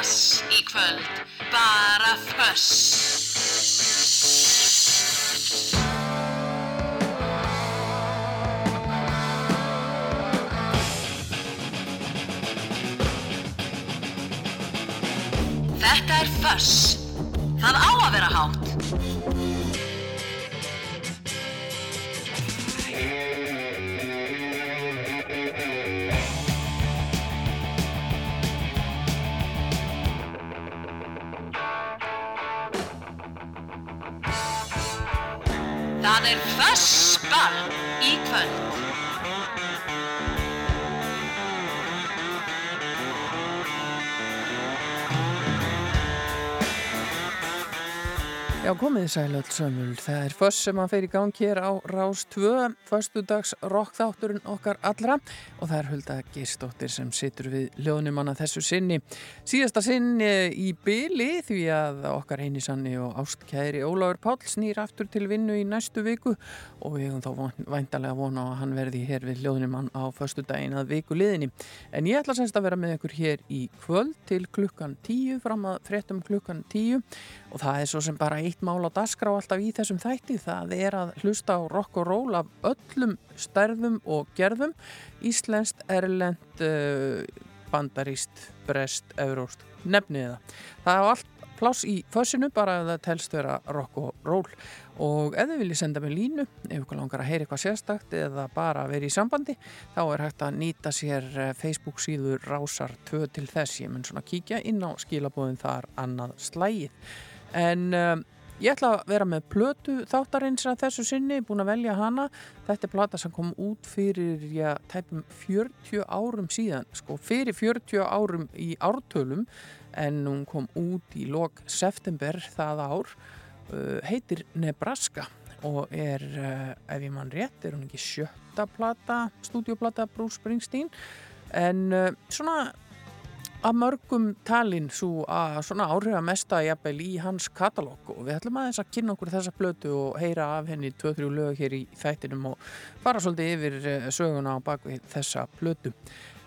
dass í kvöld, bara föss. Þetta er föss. Það á að vera hátt. Það er Já, komið sæl öll sömul. Það er föss sem að fer í gang hér á Rás 2, föstudags rockþátturinn okkar allra og það er Hulda Geistóttir sem situr við ljóðnumanna þessu sinni. Síðasta sinni í byli því að okkar einisanni og ástkæri Ólafur Páll snýr aftur til vinnu í næstu viku og við hefum þá væntalega vona að hann verði hér við ljóðnumann á föstudaginn að viku liðinni. En ég ætla semst að vera með ykkur hér í kvöld til klukkan 10 fram að fréttum klukkan 10 og það er svo sem bara eitt mál á dasgrá alltaf í þessum þætti. Það er að hlusta á rock og roll af öllum stærðum og gerðum. Íslenskt, Erlend uh, bandaríst, brest, euróst nefnið það. Er allt pláss í fössinu bara ef það telst vera rock og roll. Og ef þið viljið senda mig línu ef ykkur langar að heyra eitthvað sérstakt eða bara vera í sambandi þá er hægt að nýta sér eh, Facebook síður rásar 2 til þess. Ég mun svona kíkja inn á skilabóðin þar annað slægið en um, ég ætla að vera með plötu þáttarins að þessu sinni, búin að velja hana. Þetta er plata sem kom út fyrir já, tæpum 40 árum síðan sko fyrir 40 árum í ártölum en hún kom út í lok september það ár uh, heitir Nebraska og er, uh, ef ég mann rétt er hún ekki sjötta plata stúdioplata Bruce Springsteen? En uh, svona að mörgum talin svo að svona áhrifa mesta jafnvel í hans katalóg. Og við ætlum aðeins að kynna okkur þessa blötu og heyra af henni 2-3 lög hér í þættinum og fara svolítið yfir eh, söguna á bakvið þessa blötu.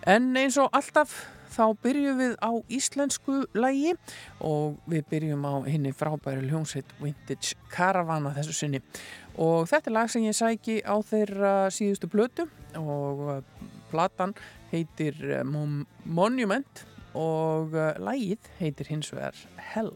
En eins og alltaf þá byrjum við á íslensku lægi og við byrjum á henni frábæri hljómsveit Vintage Caravana þessu sinni. Og þetta er lag sem ég sæki á þeirra síðustu blötu og eh, platan heitir eh, Monument og uh, lægið heitir hins vegar Hell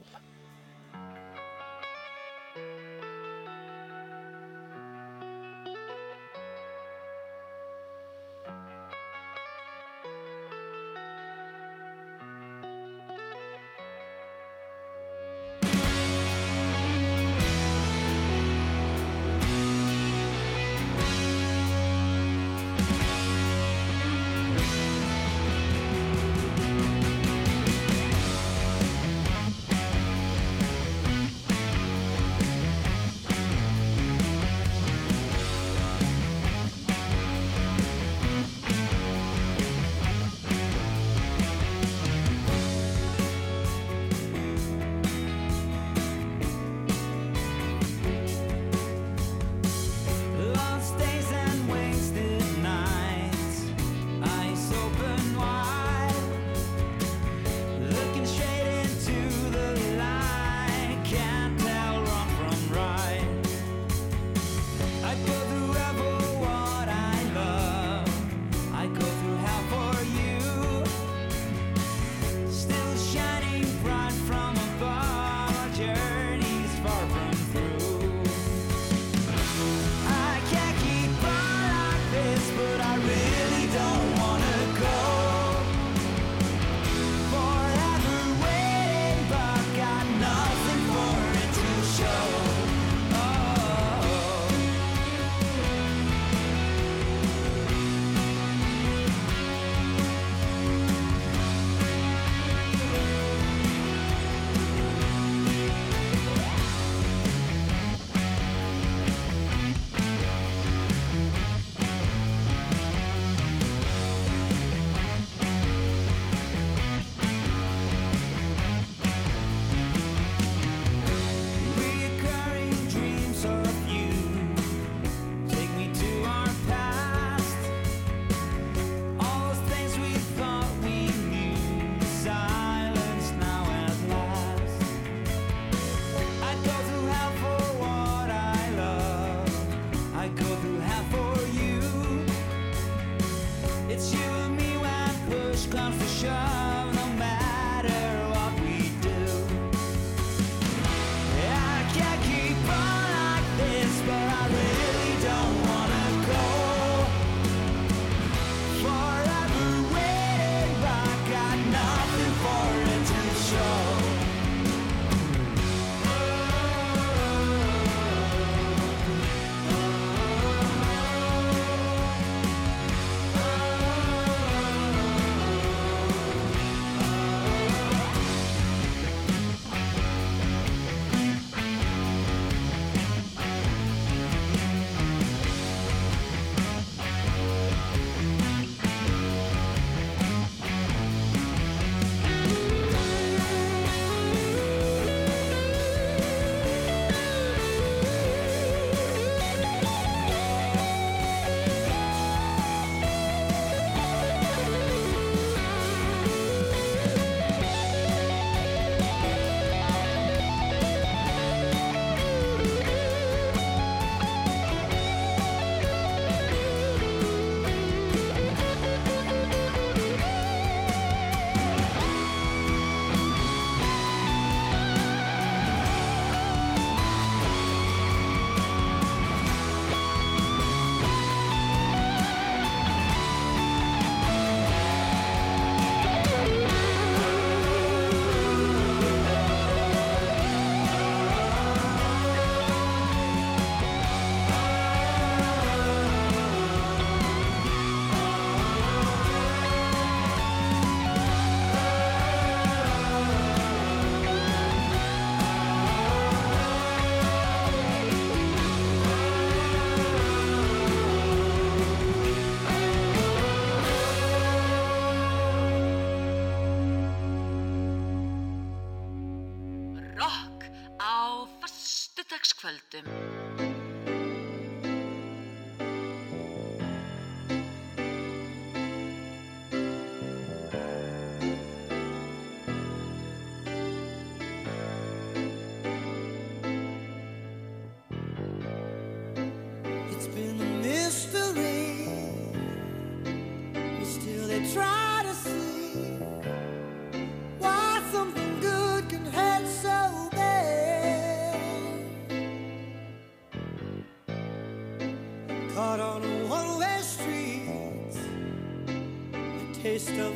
taste of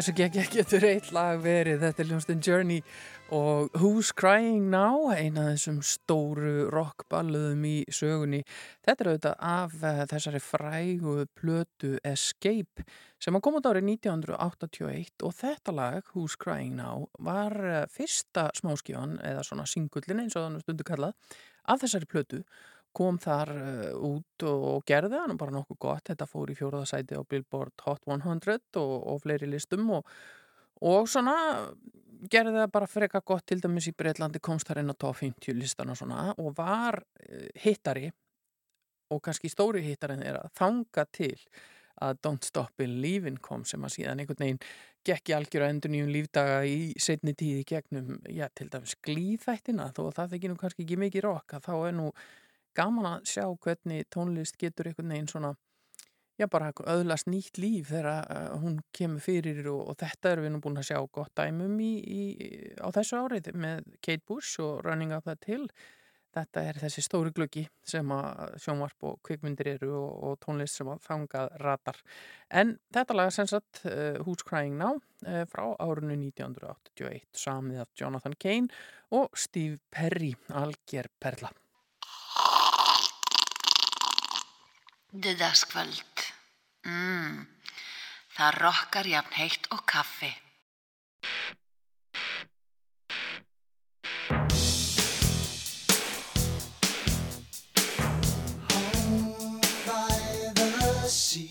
hversu ekki getur eitt lag verið. Þetta er hljómsdyn Journey og Who's Crying Now eina af þessum stóru rockballuðum í sögunni. Þetta er auðvitað af uh, þessari frægu plötu Escape sem að koma út árið 1981 og þetta lag Who's Crying Now var uh, fyrsta smáskíðan eða svona singullin eins og þannig stundu kallað af þessari plötu kom þar uh, út og gerði hann bara nokkuð gott, þetta fór í fjóruðasæti á Billboard Hot 100 og, og fleiri listum og, og svona gerði það bara freka gott til dæmis í Breitlandi komst þar inn á top 50 listan og svona og var uh, hittari og kannski stóri hittarinn er að þanga til að Don't Stop Believin' kom sem að síðan einhvern veginn gekk í algjör að endur nýjum lífdaga í setni tíði gegnum, já, til dæmis glýðættina þó að það þekki nú kannski ekki mikið rokk að þá er nú gaman að sjá hvernig tónlist getur einhvern veginn svona já bara öðlast nýtt líf þegar uh, hún kemur fyrir og, og þetta erum við nú búin að sjá gott dæmum í, í, á þessu árið með Kate Bush og Running Up That Hill. Þetta er þessi stóri glöggi sem að sjónvarp og kvikmyndir eru og, og tónlist sem að fangað ratar. En þetta laga sem sagt uh, Who's Crying Now uh, frá árunnu 1981 samið af Jonathan Kane og Steve Perry alger perla Döðaskvöld. Mm, það rokkar jafn heitt og kaffi. Home by the sea,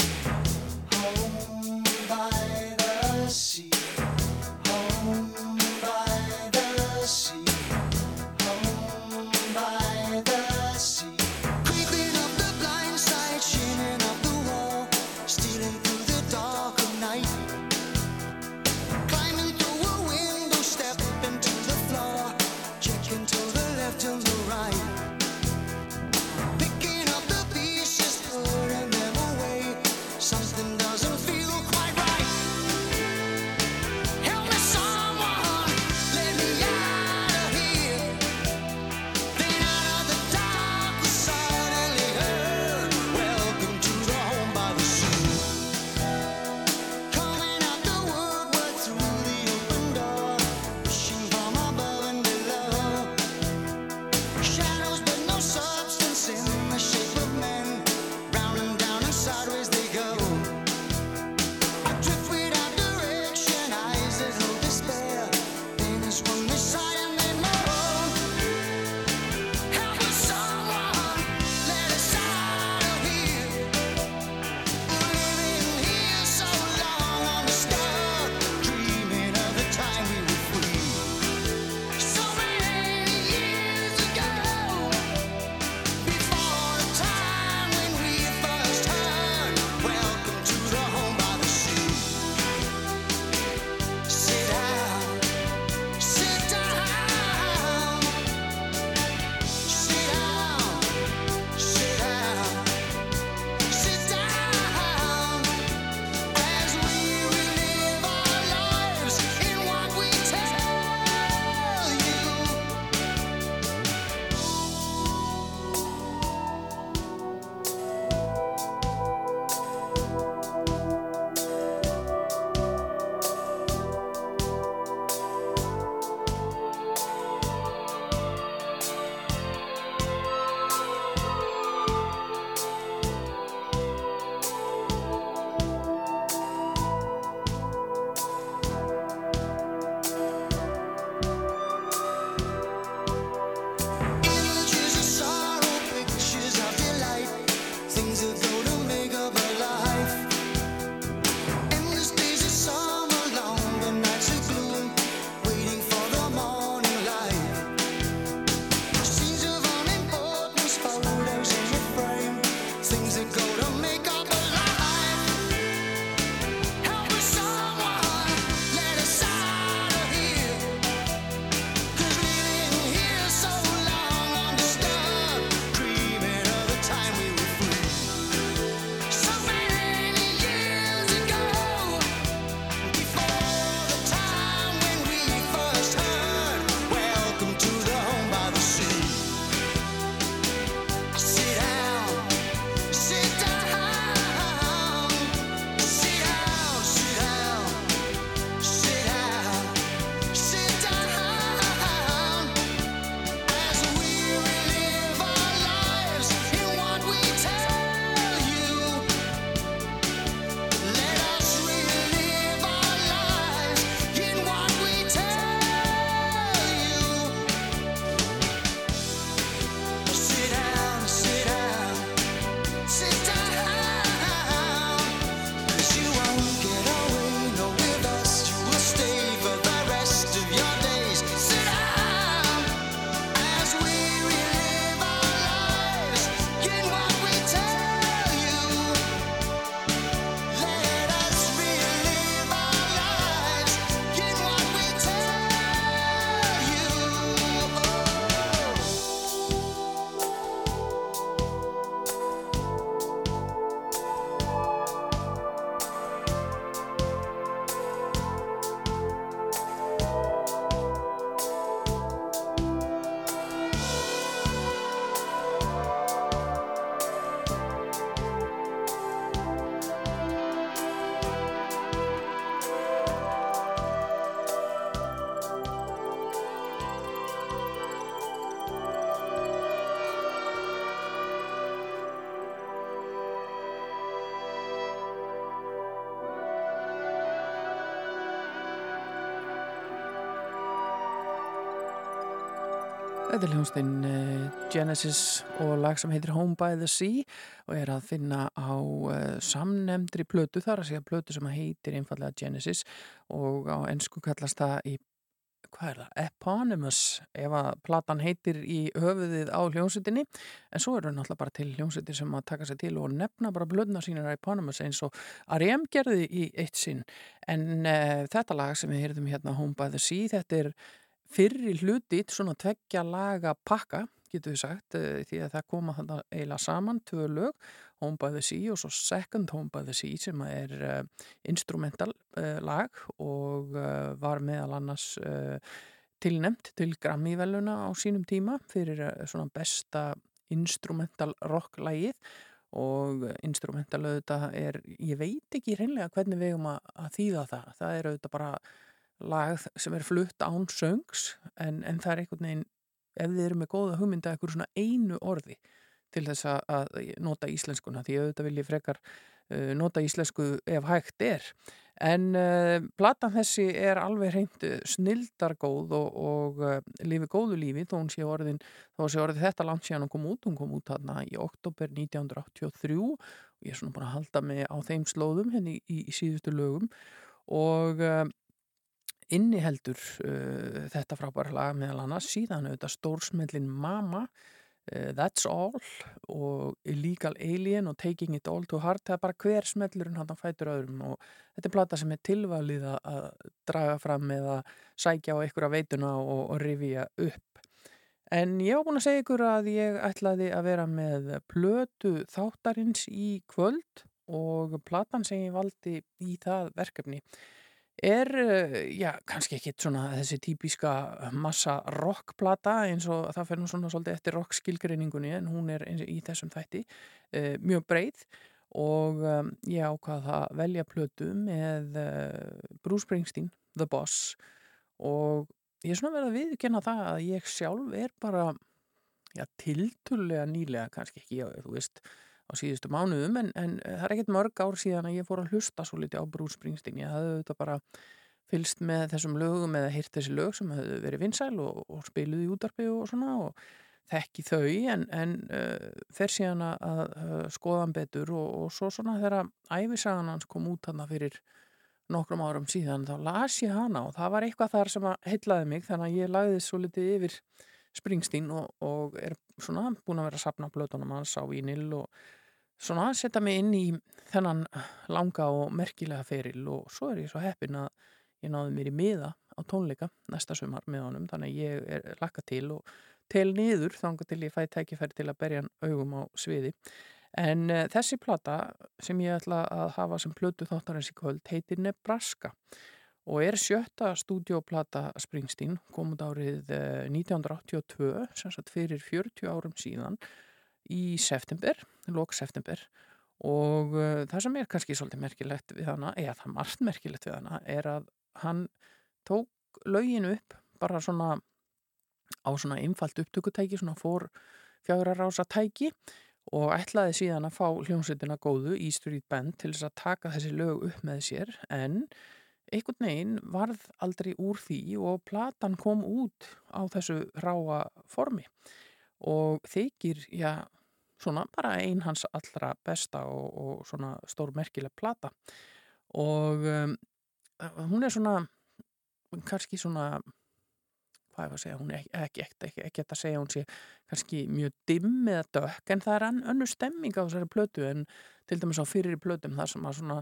Þetta er hljónstinn uh, Genesis og lag sem heitir Home by the Sea og er að finna á uh, samnemndri plötu þar að segja plötu sem heitir einfallega Genesis og á ennsku kallast það í, hvað er það, Eponymous ef að platan heitir í höfuðið á hljónsettinni en svo eru náttúrulega bara til hljónsettir sem að taka sig til og nefna bara blöðna sínir Eponymous eins og R.E.M. gerði í eitt sinn en uh, þetta lag sem við heyrðum hérna Home by the Sea þetta er fyrri hluti, svona tveggja laga pakka, getur við sagt, eh, því að það koma þarna eiginlega saman, tvö lög, Home by the Sea og svo Second Home by the Sea sem er uh, instrumental uh, lag og uh, var meðal annars tilnemt til Grammy-veluna á sínum tíma fyrir svona besta instrumental rock-lægið og instrumental auðvitað er, ég veit ekki reynlega hvernig við erum að þýða það, það er auðvitað bara lag sem er flutt án söngs en, en það er einhvern veginn ef þið eru með góða hugmynda eitthvað svona einu orði til þess að nota íslenskuna því auðvitað vil ég frekar uh, nota íslensku ef hægt er. En uh, platan þessi er alveg hreint snildargóð og, og uh, lifi góðu lífi þó hún sé orðin þó sé orðin þetta land síðan hún kom út. Hún kom út hérna í oktober 1983 og ég er svona búin að halda mig á þeim slóðum henni í, í, í síðustu lögum. Og uh, inniheldur uh, þetta frábæra lag meðal annars. Síðan auðvitað stórsmellin Mama uh, That's All og Illegal Alien og Taking It All to Heart. Það er bara hver smellurinn hann fætur öðrum og þetta er plata sem er tilvalið að draga fram eða sækja á einhverja veituna og, og rifja upp. En ég á búin að segja ykkur að ég ætlaði að vera með plötu þáttarins í kvöld og platan sem ég valdi í það verkefni er, eh, já, kannski ekki svona þessi típiska massa rockplata eins og það fer nú svona svolítið eftir rockskilgreiningunni en hún er í þessum þætti uh, mjög breið og um, ég ákvaða að velja plötu með uh, Bruce Springsteen, The Boss. Og ég er svona verið að viðkynna það að ég sjálf er bara já, tilturlega nýlega kannski ekki, já, þú veist á síðustu mánuðum en, en það er ekkert mörg ár síðan að ég fór að hlusta svo litið á Bruce Springsteen. Ég hafði auðvitað bara fylst með þessum lögum eða hýrt þessi lög sem hefði verið vinsæl og, og spiluði í útarpi og svona og þekki þau en, en uh, fer síðan að uh, skoðan betur og, og svo svona þegar æfisagan hans kom út hann fyrir nokkrum árum síðan þá las ég hana og það var eitthvað þar sem að heitlaði mig þannig að ég lagði svo litið yfir Springsteen og, og er svona búin að vera að sapna blötunum hans á vínil og svona setja mig inn í þennan langa og merkilega feril og svo er ég svo heppin að ég náði mér í miða á tónleika næsta sumar með honum þannig að ég er lakka til og tel niður þannig til ég fæ tækifæri til að berja augum á sviði. En uh, þessi plata sem ég ætla að hafa sem plötu þáttarins í kvöld heitir Nebraska og er sjötta stúdioplata Springsteen komund árið uh, 1982 sem sagt fyrir 40 árum síðan í september, lók september og uh, það sem er kannski svolítið merkilegt við hana, eða það margt merkilegt við hana, er að hann tók löginu upp bara svona á svona einfalt upptökutæki, svona fór fjárarása tæki og ætlaði síðan að fá hljómsveitina góðu í Street Band til þess að taka þessi lög upp með sér en einhvern veginn varð aldrei úr því og platan kom út á þessu ráa formi. Og þykir, já, svona bara ein hans allra besta og, og svona stór merkileg plata. Og um, hún er svona kannski svona hvað er það að segja, hún er ekki ekkert að segja hún sé kannski mjög dimm eða dökk en það er önnur stemming á þessari plötu en til dæmis á fyrir plötum þar sem að svona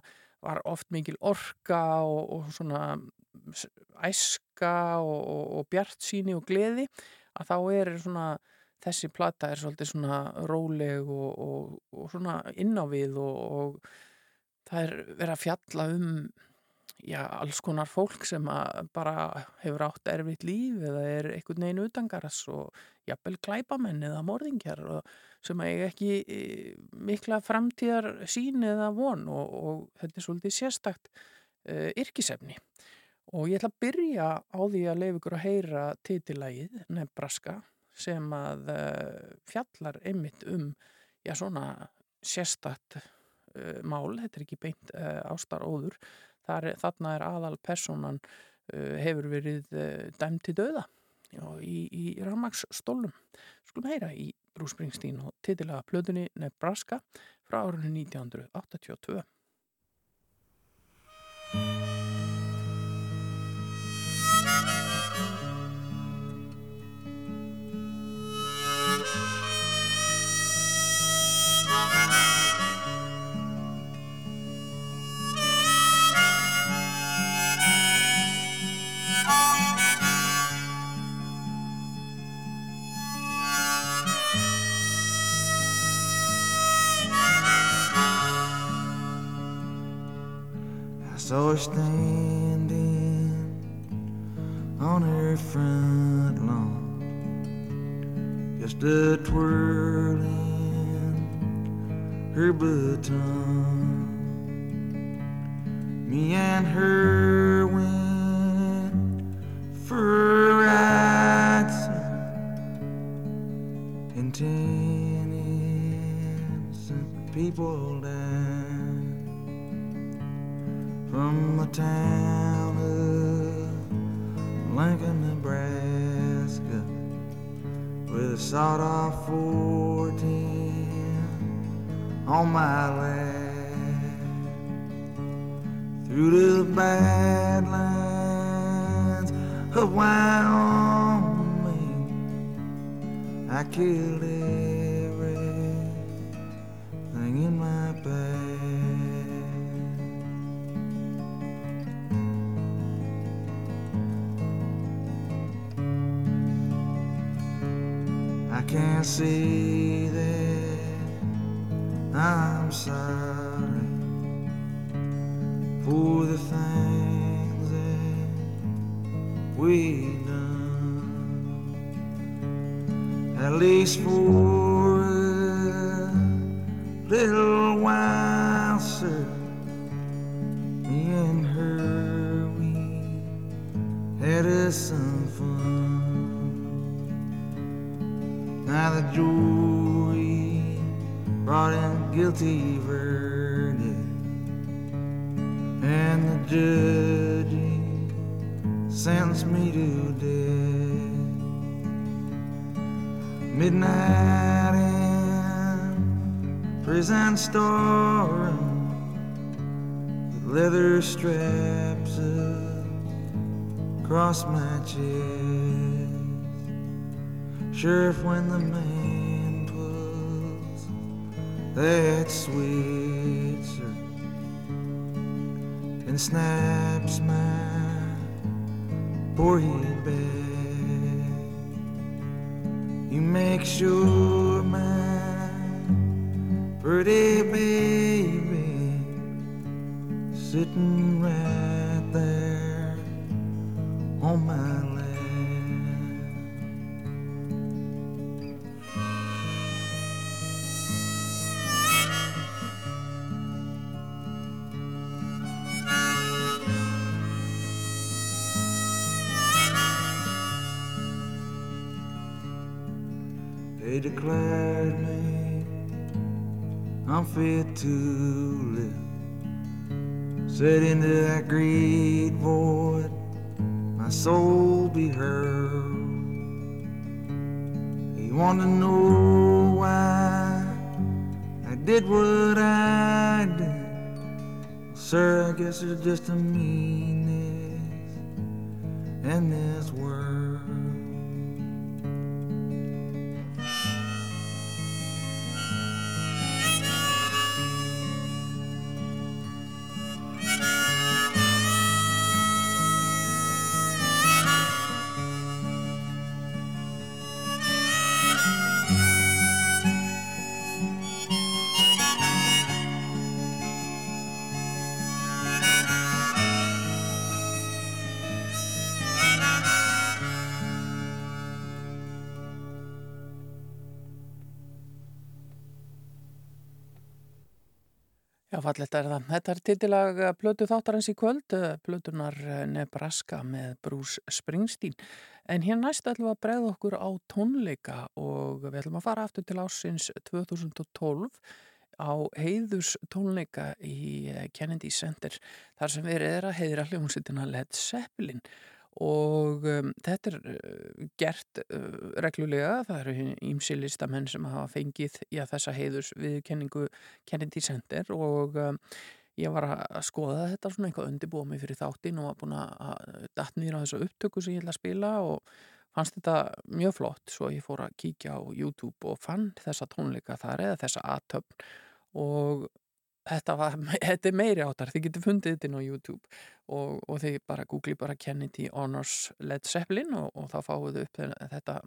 var oft mikil orka og, og svona æska og, og bjart síni og gleði að þá er svona þessi plata er svolítið svona róleg og, og, og svona innávið og, og það er verið að fjalla um já, alls konar fólk sem bara hefur átt erfitt líf eða er einhvern veginn utangaras og jafnvel klæpamenn eða morðingjar sem eiga ekki e, mikla framtíðar sín eða von og þetta er svolítið sérstakt uh, yrkisefni. Og ég ætla að byrja á því að leif ykkur að heyra titilægið Nebraska sem að uh, fjallar einmitt um já svona sérstatt uh, mál, þetta er ekki beint uh, ástaróður, þarna er aðal personan hefur verið dæmt til döða já, í, í Ramagsstólum. Skulum heyra í Bruce Springsteen og titilaga plötunni Nebraska frá árunni 1982. Saw her standing on her front lawn, just a twirling her baton. Me and her sawed off 410 on my lap. Through the badlands of Wyoming, I killed Já, fallegt er það. Þetta er titilag Plötu þáttarins í kvöld, Plötunar Nebraska með Bruce Springsteen. En hér næst ætlum við að bregða okkur á tónleika og við ætlum að fara aftur til ásins 2012 á heiðurs tónleika í Kennedy Center þar sem verið er að heiðra hljómsveitina Led Zeppelin og um, þetta er uh, gert uh, reglulega, það eru ímsi listamenn sem hafa fengið já, þessa heiðurs viðkenningu Kennedy Center og um, ég var að skoða þetta svona eitthvað undirbúa mig fyrir þáttinn og var búin að datt nýra á þessu upptöku sem ég ætla að spila og fannst þetta mjög flott. Svo ég fór að kíkja á YouTube og fann þessa tónleika þar eða þessa aðtöfn og þetta, var, þetta er meiri áttar, þið getur fundið þetta inn á YouTube og, og þið bara googli bara Kennedy Honors Led Zeppelin og, og þá fáuðu upp þetta,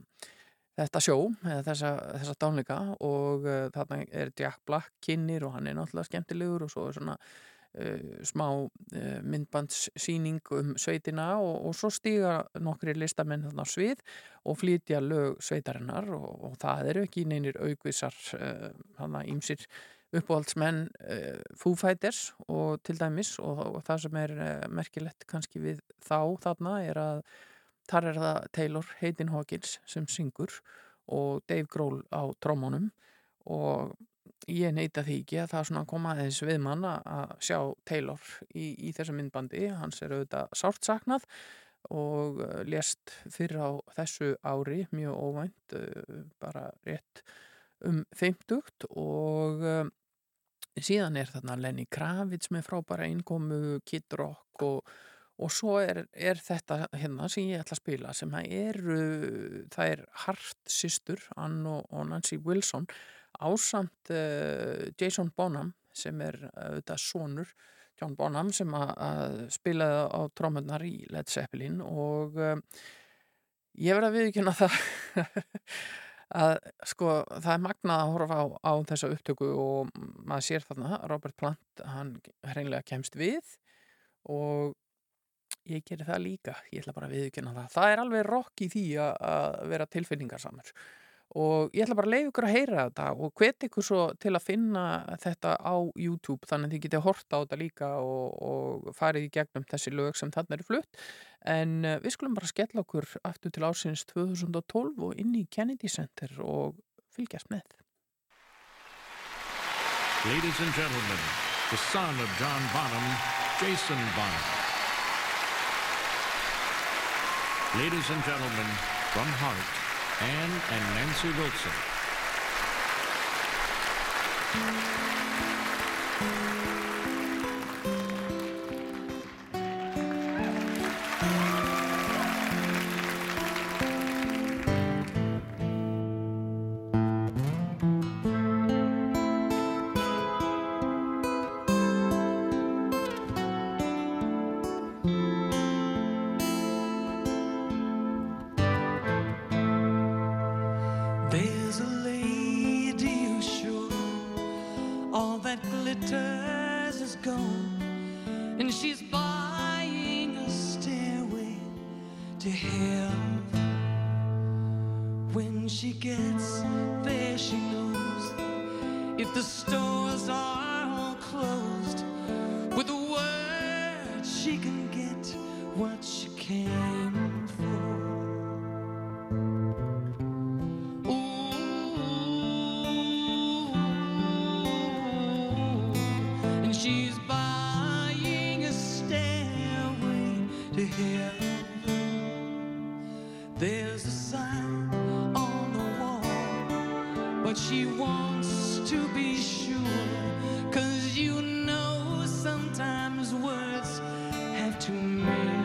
þetta sjó eða þessa, þessa dánleika og uh, þarna er Jack Black kynir og hann er náttúrulega skemmtilegur og svo er svona uh, smá uh, myndbandssýning um sveitina og, og svo stíga nokkri listamenn þarna á svið og flytja lög sveitarinnar og, og það eru ekki neynir aukvisar hann að ímsir uppáhaldsmenn uh, Foo Fighters og til dæmis og, og það sem er uh, merkilegt kannski við þá þarna er að þar er það Taylor Hayden Hawkins sem syngur og Dave Grohl á trómónum og ég neyta því ekki að það svona koma aðeins við mann að sjá Taylor í, í þessu myndbandi, hans er auðvitað sárt saknað og uh, lést fyrir á þessu ári mjög óvænt, bara rétt um 50 og síðan er þarna Lenny Kravitz með frábæra innkomu, Kid Rock og, og svo er, er þetta hérna sem ég ætla að spila sem eru, það er Hart Sistur, Ann og, og Nancy Wilson ásamt uh, Jason Bonham sem er auðvitað uh, sonur John Bonham sem að, að spilaði á trómmunnar í Led Zeppelin og uh, ég verði að viðkjöna það að sko það er magnað að horfa á, á þessa upptöku og maður sér þarna Robert Plant, hann hreinlega kemst við og ég gerir það líka, ég ætla bara að viðkjöna það. Það er alveg rokk í því að vera tilfinningarsamur og ég ætla bara að leiða ykkur að heyra þetta og hvet ykkur svo til að finna þetta á YouTube þannig að þið getið að horta á þetta líka og, og farið í gegnum þessi lög sem þarna eru flutt. En uh, við skulum bara skella okkur aftur til ásins 2012 og inn í Kennedy Center og fylgjast með. Ladies and gentlemen, the son of John Bonham, Jason Bonham. Ladies and gentlemen, from Heart Anne and Nancy Wilson. In my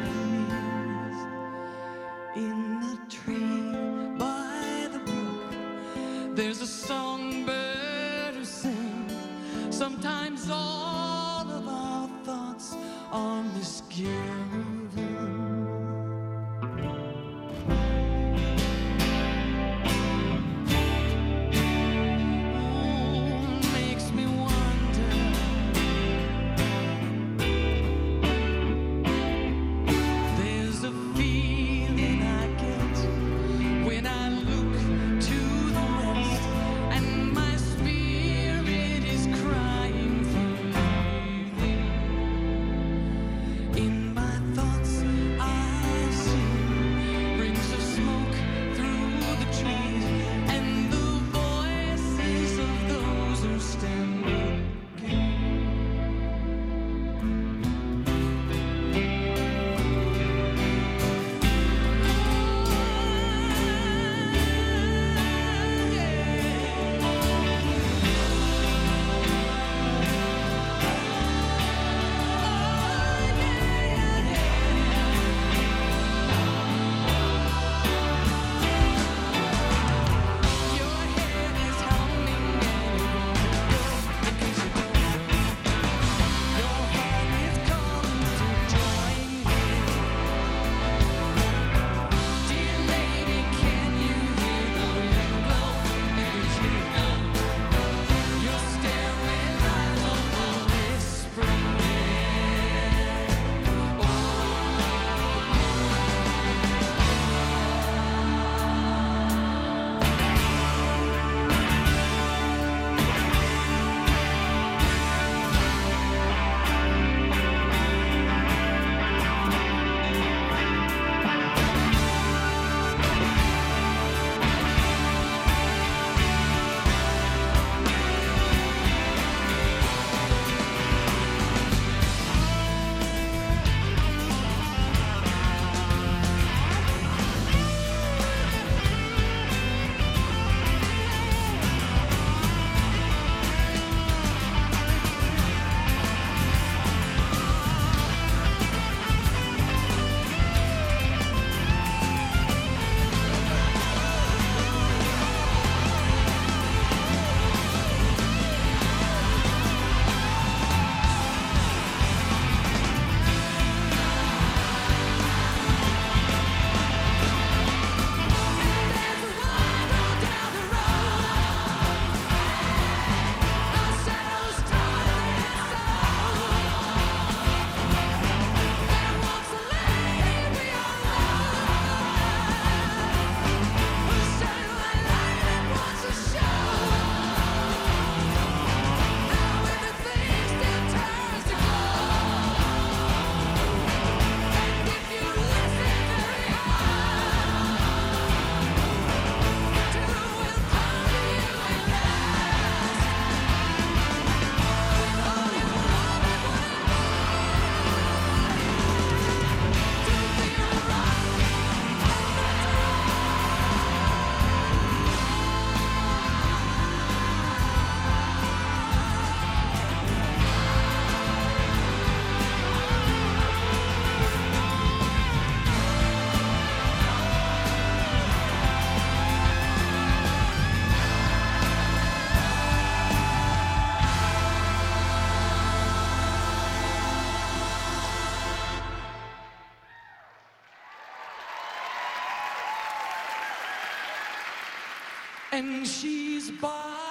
when she's buying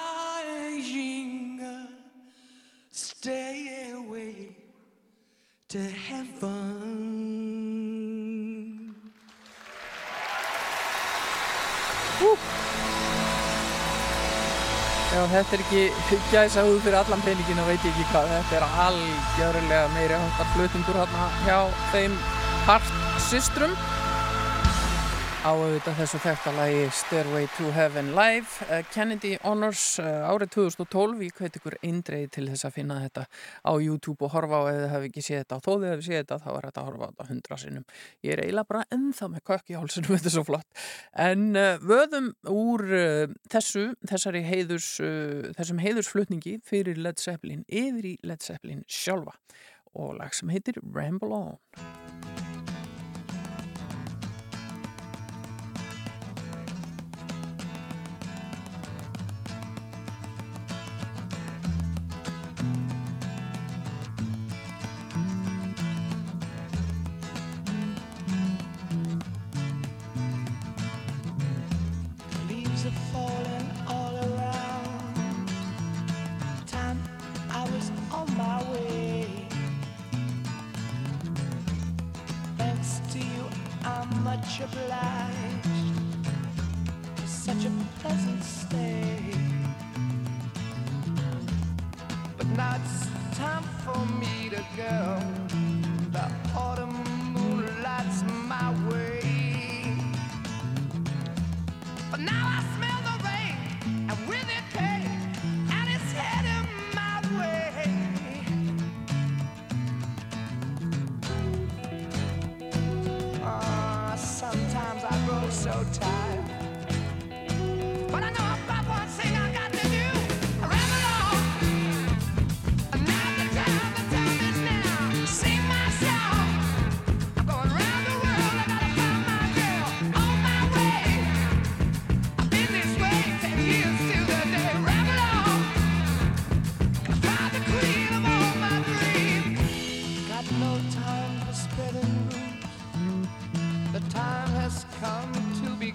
stay away to heaven. Hú. Já, þetta er ekki gæsa húð fyrir allan peningin og veit ég ekki hvað. Þetta er algjörlega meiri hóttar flutundur hérna hjá þeim hartsystrum á auðvitað þessu þektalagi Stairway to Heaven Live. Uh, Kennedy Honors uh, árið 2012 ég hveit ykkur eindreið til þess að finna þetta á YouTube og horfa á eða hafi ekki séð þetta. Og þó þið hafi séð þetta þá er þetta að horfa á þetta hundra sinum ég er eiginlega bara ennþá með kökki hálsunum þetta er svo flott. En uh, vöðum úr þessu þessari heiðurs þessum heiðursflutningi fyrir Led Zeppelin yfir í Led Zeppelin sjálfa. Og lag sem heitir Ramble On. much obliged for such a pleasant stay. But now it's time for me to go. The autumn.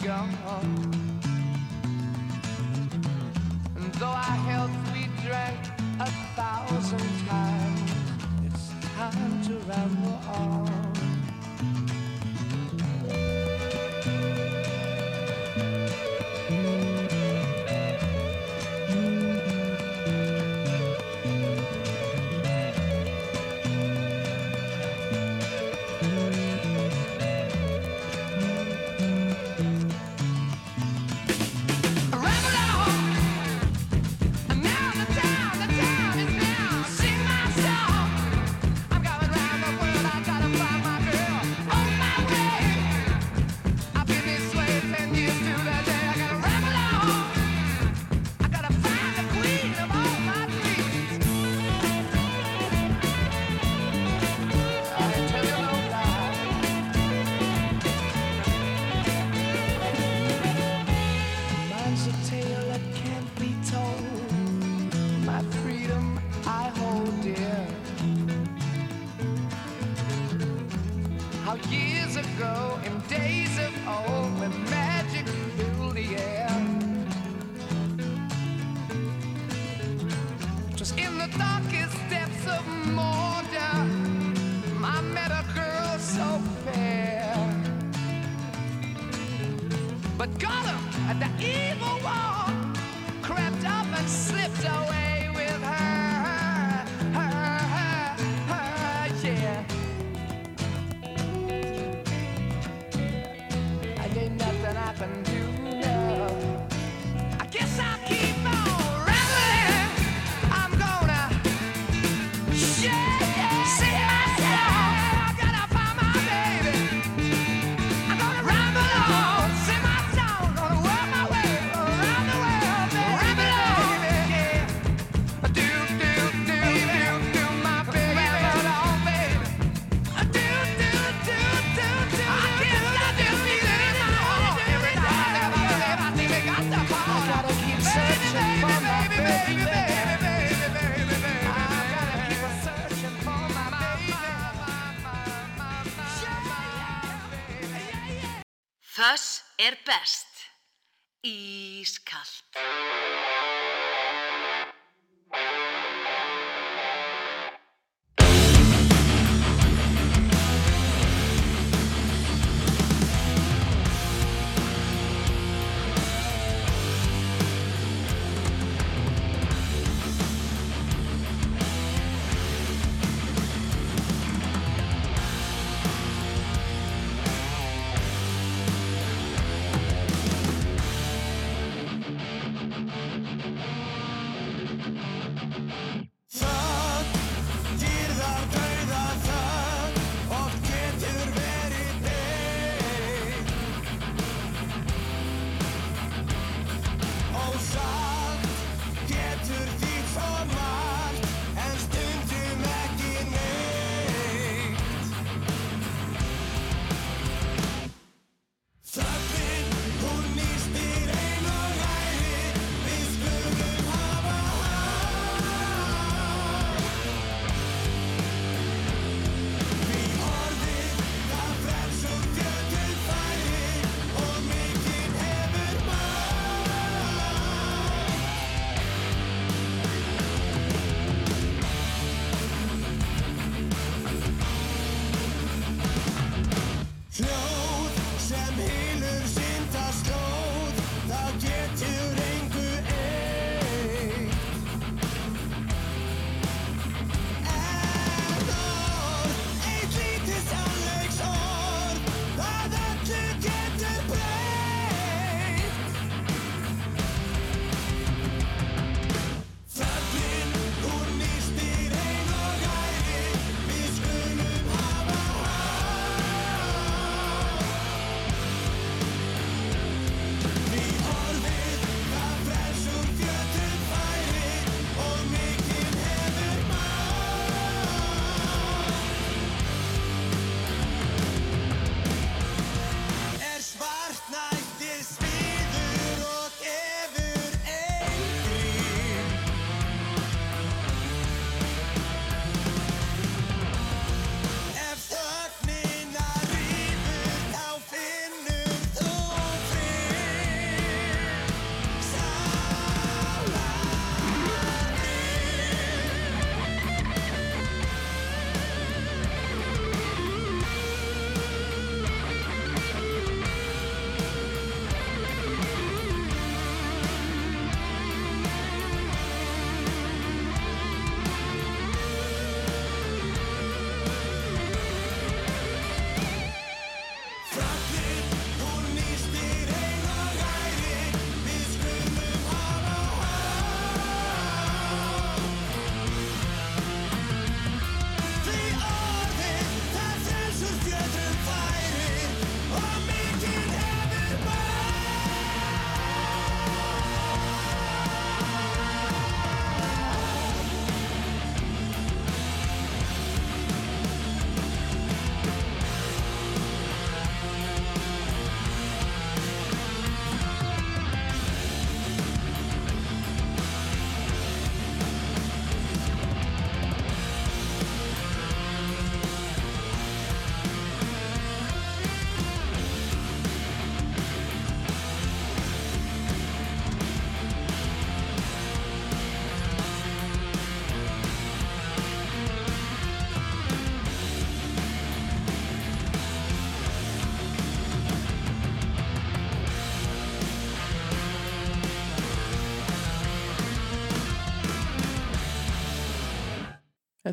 gone. And though I held we drank a thousand times, it's time to ramble on.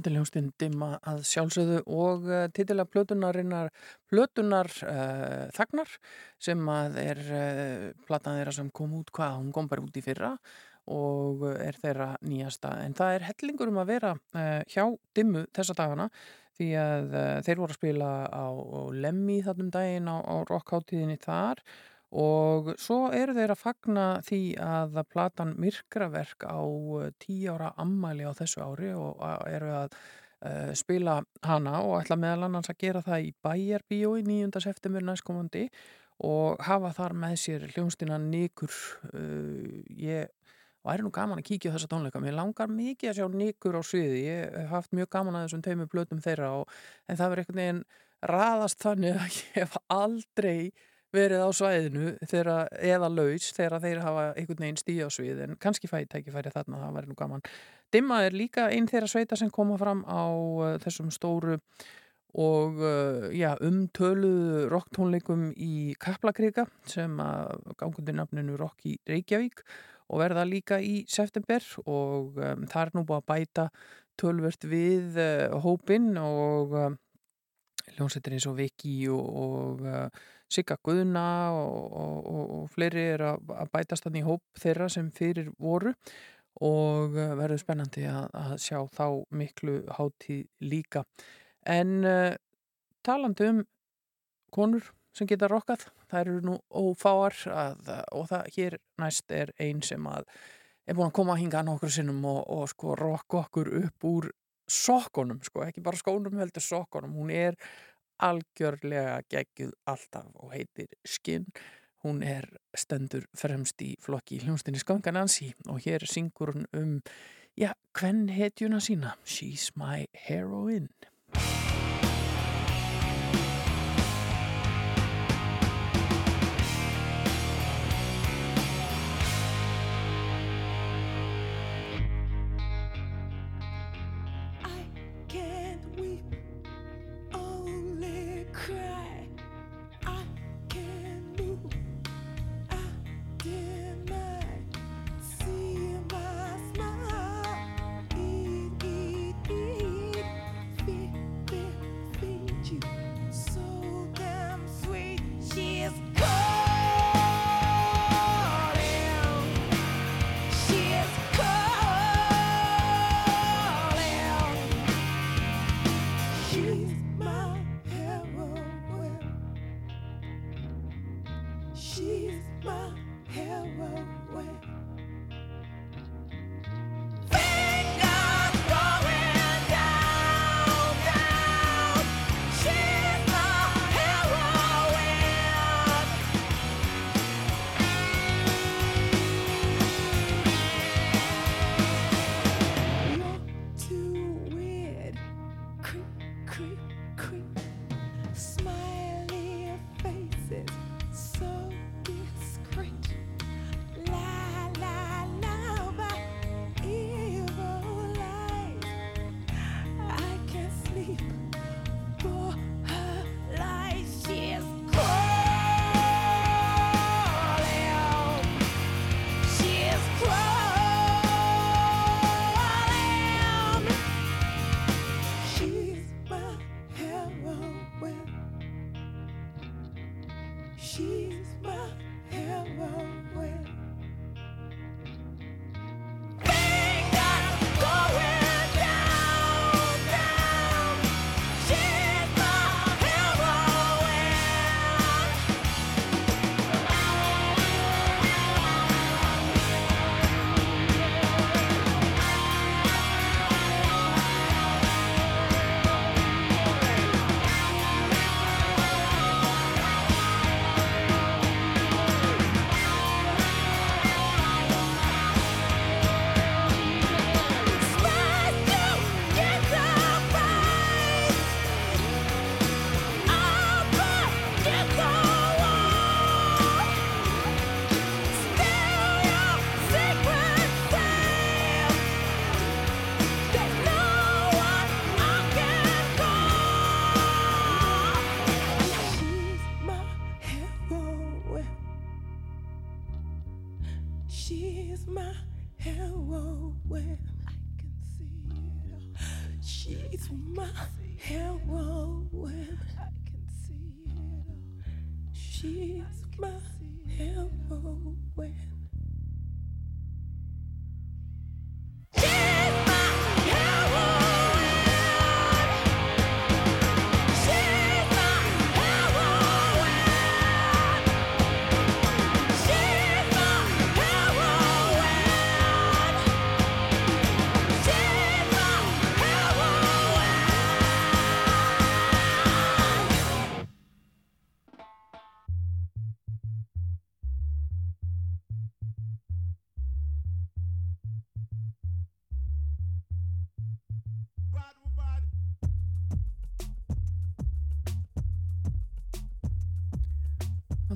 Þetta er ljóstinn dimma að sjálfsögðu og uh, titila plötunarinnar plötunar uh, þagnar sem að er uh, platan þeirra sem kom út hvað, hún kom bara út í fyrra og er þeirra nýjasta. En það er hellingur um að vera uh, hjá dimmu þessa dagana því að þeir voru að spila á, á Lemmi þannum daginn á, á rockháttíðinni þar og svo eru þeir að fagna því að platan Myrkraverk á uh, tíu ára ammæli á þessu ári og eru að uh, spila hana og ætla meðal annars að gera það í Bæjarbíói 9. september næstkomandi og hafa þar með sér hljónstina Nikur uh, ég væri nú gaman að kíkja þessa tónleika mér langar mikið að sjá Nikur á sviði ég hef haft mjög gaman að þessum tveimur blötum þeirra og, en það verður einhvern veginn raðast þannig að ég hef aldrei verið á svæðinu þeirra, eða laus þegar þeir hafa einhvern veginn stíð á svið en kannski fæði tækifæri þarna, það væri nú gaman. Dimma er líka einn þeirra sveita sem koma fram á uh, þessum stóru og uh, já, umtöluðu rocktónleikum í Kaplakrika sem gangundi nafninu Rock í Reykjavík og verða líka í september og um, það er nú búið að bæta tölvert við uh, hópin og hljómsveitir eins og Viki og, og Sigga Guðna og, og, og, og fleiri er að, að bætast þannig í hóp þeirra sem fyrir voru og uh, verður spennandi að, að sjá þá miklu hátíð líka. En uh, talandi um konur sem geta rokkað, það eru nú ófáar að, og það hér næst er ein sem að er búin að koma að hinga nokkur sinnum og, og sko rokka okkur upp úr sokkunum, sko, ekki bara skónum heldur sokkunum, hún er algjörlega geggjuð alltaf og heitir Skinn. Hún er stendur fremst í flokki hljónstinni Skangan Ansi og hér syngur hún um já, hvern hetjuna sína. She's my heroine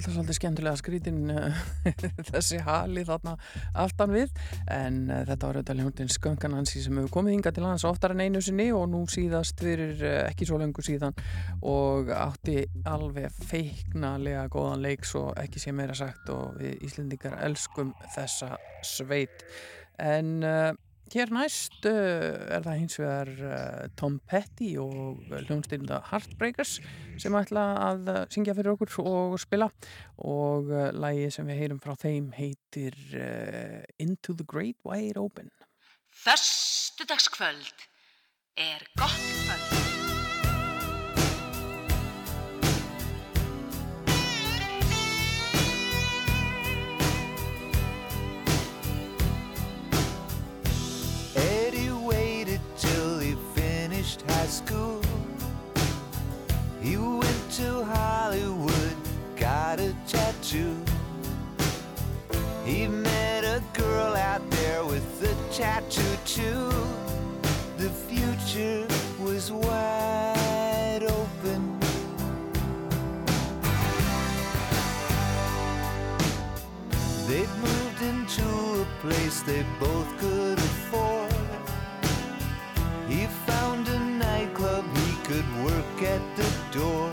alltaf svolítið skemmtilega skrítin þessi hali þarna aftan við. En uh, þetta var auðvitað hljóndin sköngan hansi sem hefur komið hinga til hans oftar en einu sinni og nú síðast fyrir uh, ekki svo lengur síðan og átti alveg feiknalega góðan leik svo ekki sé meira sagt og við Íslendingar elskum þessa sveit. En Hér næst uh, er það hins vegar uh, Tom Petty og hljómsdynda Heartbreakers sem ætla að uh, syngja fyrir okkur og spila og uh, lagi sem við heyrum frá þeim heitir Into the Great Wide Open. Föstudagskvöld er gott kvöld. School. He went to Hollywood, got a tattoo. He met a girl out there with a tattoo too. The future was wide open. They'd moved into a place they both could afford. Door.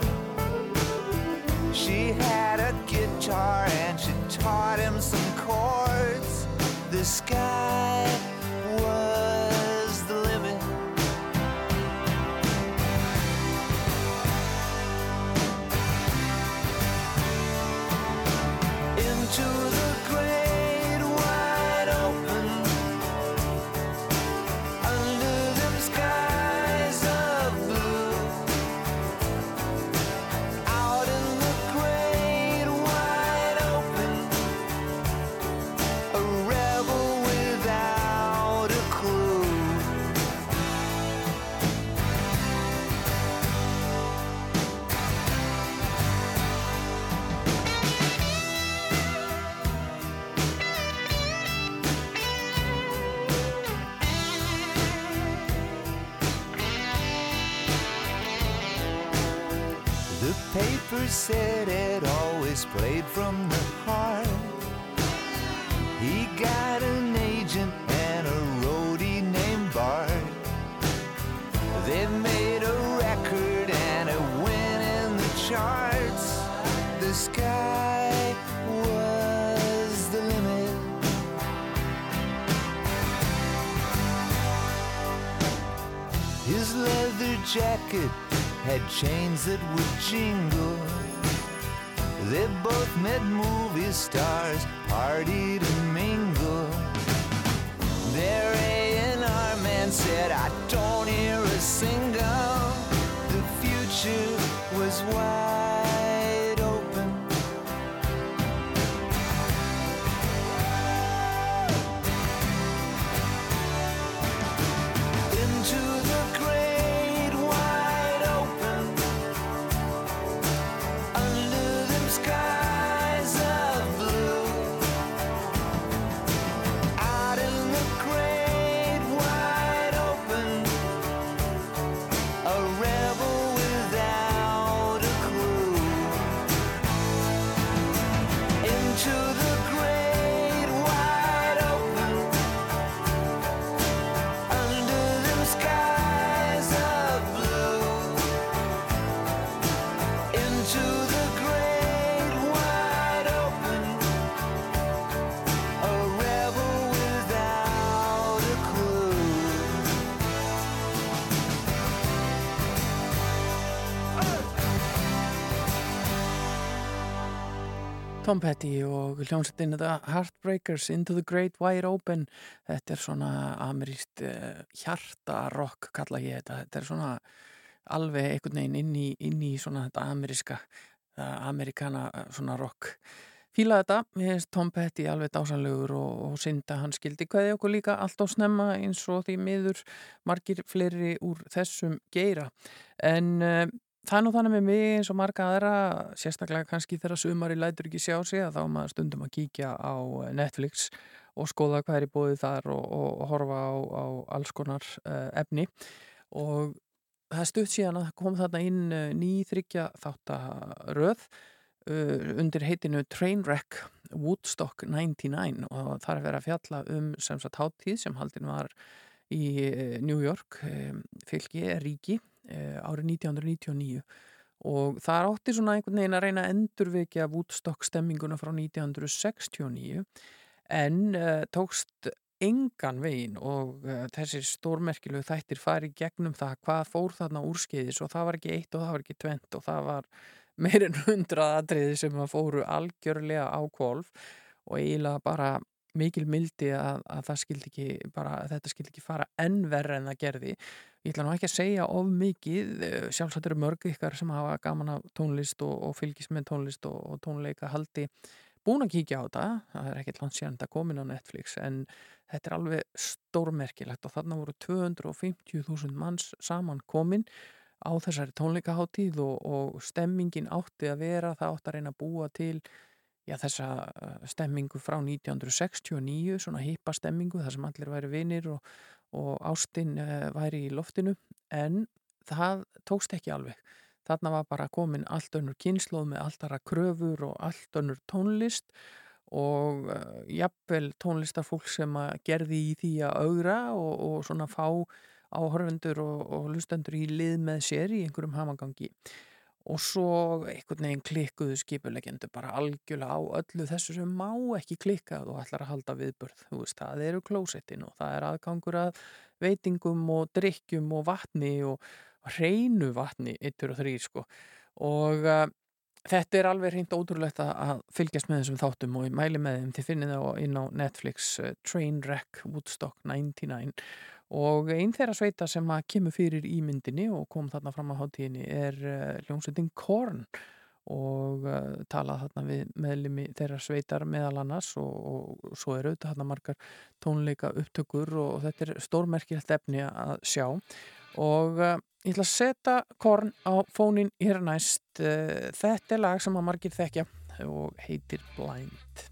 She had a guitar and she taught him some chords. The sky said it always played from the heart. He got an agent and a roadie named Bart. They made a record and it went in the charts. The sky was the limit. His leather jacket had chains that would jingle. They both met movie stars, partied and mingled. Their A&R man said, I don't hear a single. The future was wide Tom Petty og hljómsveitin þetta Heartbreakers Into the Great Wide Open. Þetta er svona ameríst uh, hjartarokk kalla ég þetta. Þetta er svona alveg einhvern veginn inn í, inn í svona þetta ameríska uh, amerikana uh, svona rock. Fíla þetta, mér finnst Tom Petty alveg dásanlegur og, og synda hann skildi hvaði okkur líka allt á snemma eins og því miður margir fleiri úr þessum geira. En uh, Það er nú þannig með mig eins og marga aðra, sérstaklega kannski þegar sumari lætur ekki sjá sig að þá er maður stundum að kíkja á Netflix og skoða hvað er í bóðið þar og, og, og horfa á, á alls konar uh, efni. Og það stutt síðan að kom þarna inn uh, ný þryggja þáttaröð uh, undir heitinu Trainwreck Woodstock 99 og það er verið að fjalla um sem sagt háttíð sem haldin var í New York fylgi, ríki árið 1999 og það átti svona einhvern veginn að reyna að endurvekja Woodstock stemminguna frá 1969 en uh, tókst engan veginn og uh, þessir stórmerkilegu þættir fari gegnum það hvað fór þarna úrskeiðis og það var ekki eitt og það var ekki tvent og það var meirinn hundrað atriði sem fóru algjörlega á kvolf og eiginlega bara mikil mildi að, að skildi ekki bara, þetta skildi ekki fara enn verra en það gerði. Ég ætla nú ekki að segja of mikið, eh, sjálfsagt eru mörg ykkar sem hafa gaman af tónlist og, og fylgis með tónlist og, og tónleika haldi búin að kíkja á þetta, það er ekkert langt síðan þetta komin á Netflix en þetta er alveg stórmerkilegt og þarna voru 250.000 manns saman komin á þessari tónleikaháttíð og, og stemmingin átti að vera, það átti að reyna að búa til já, þessa uh, stemmingu frá 1969, svona hippa stemmingu þar sem allir væri vinir og, og ástinn uh, væri í loftinu en það tókst ekki alveg. Þarna var bara komin allt önnur kynnslóð með alltara kröfur og allt önnur tónlist og uh, jafnvel tónlistarfólk sem gerði í því að augra og, og svona fá áhörfundur og, og lustendur í lið með sér í einhverjum hamagangi og svo einhvern veginn klikkuðu skipulegendur bara algjörlega á öllu þessu sem má ekki klikkað og ætlar að halda viðbörð veist, það eru klósettin og það er aðgangur að veitingum og drikkjum og vatni og hreinu vatni, eittur og þrýr sko. Og uh, þetta er alveg hreint ótrúlegt að, fylgjast með þessum þáttum og ég mæli með þeim, þið finnið það inn á Netflix uh, Trainwreck Woodstock 99 og einn þeirra sveita sem að kemur fyrir í myndinni og kom þarna fram á hátíðinni er uh, hljómsveitin Korn. Og uh, talað þarna við meðlimi þeirra sveitar meðal annars og, og svo er auðvitað þarna margar tónleika upptökur og þetta er stórmerkilegt efni að sjá. Og uh, ég ætla að setja Korn á fónin hér næst. Þetta er lag sem að margir þekkja og heitir Blind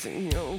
see you.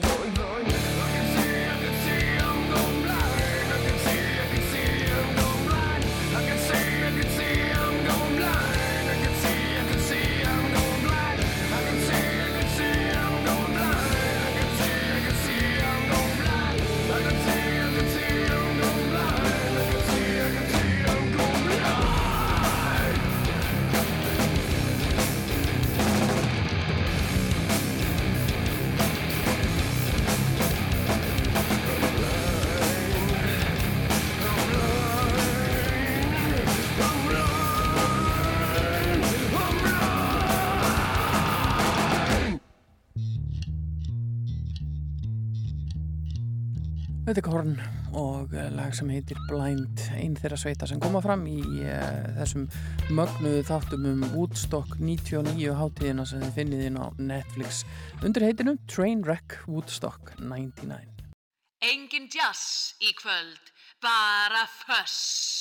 Veitikorn og eh, lag sem heitir Blind, einn þeirra sveita sem koma fram í uh, þessum mögnuðu þáttum um Woodstock 99 hátíðina sem þið finnið inn á Netflix. Undir heitinu Trainwreck Woodstock 99 Engin jazz í kvöld, bara fuss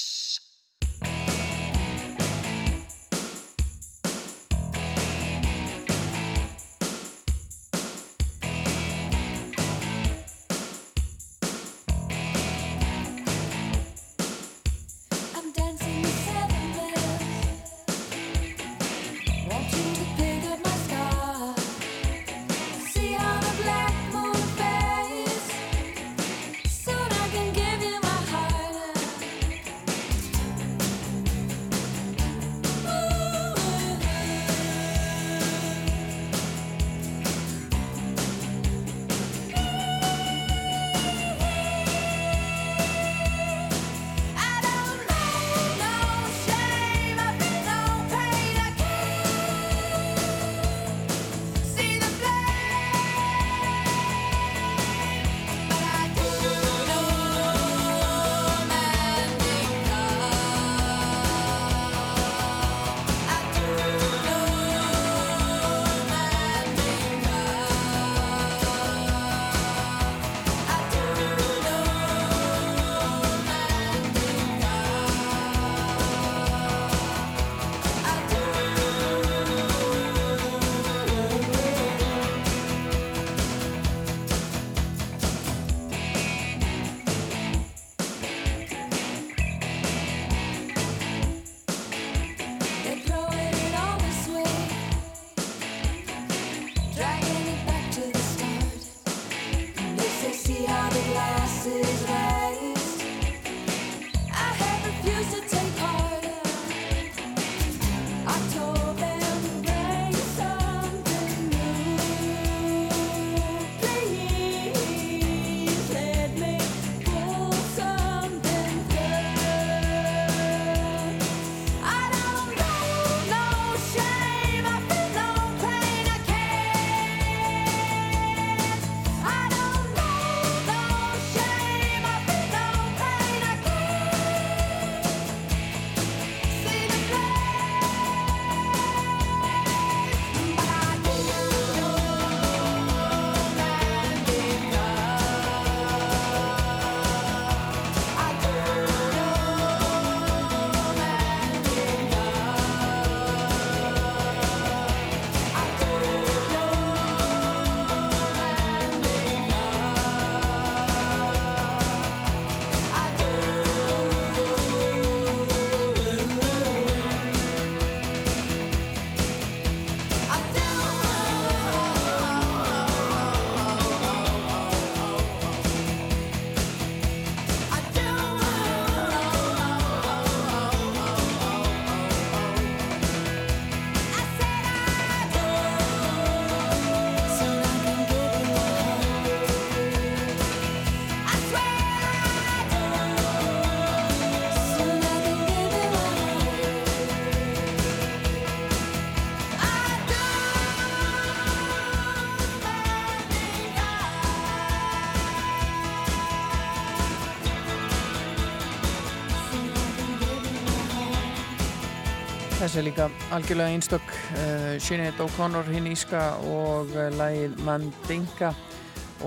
þessi er líka algjörlega einstök uh, Sinead O'Connor hinn íska og eh, uh, lægið Mandinka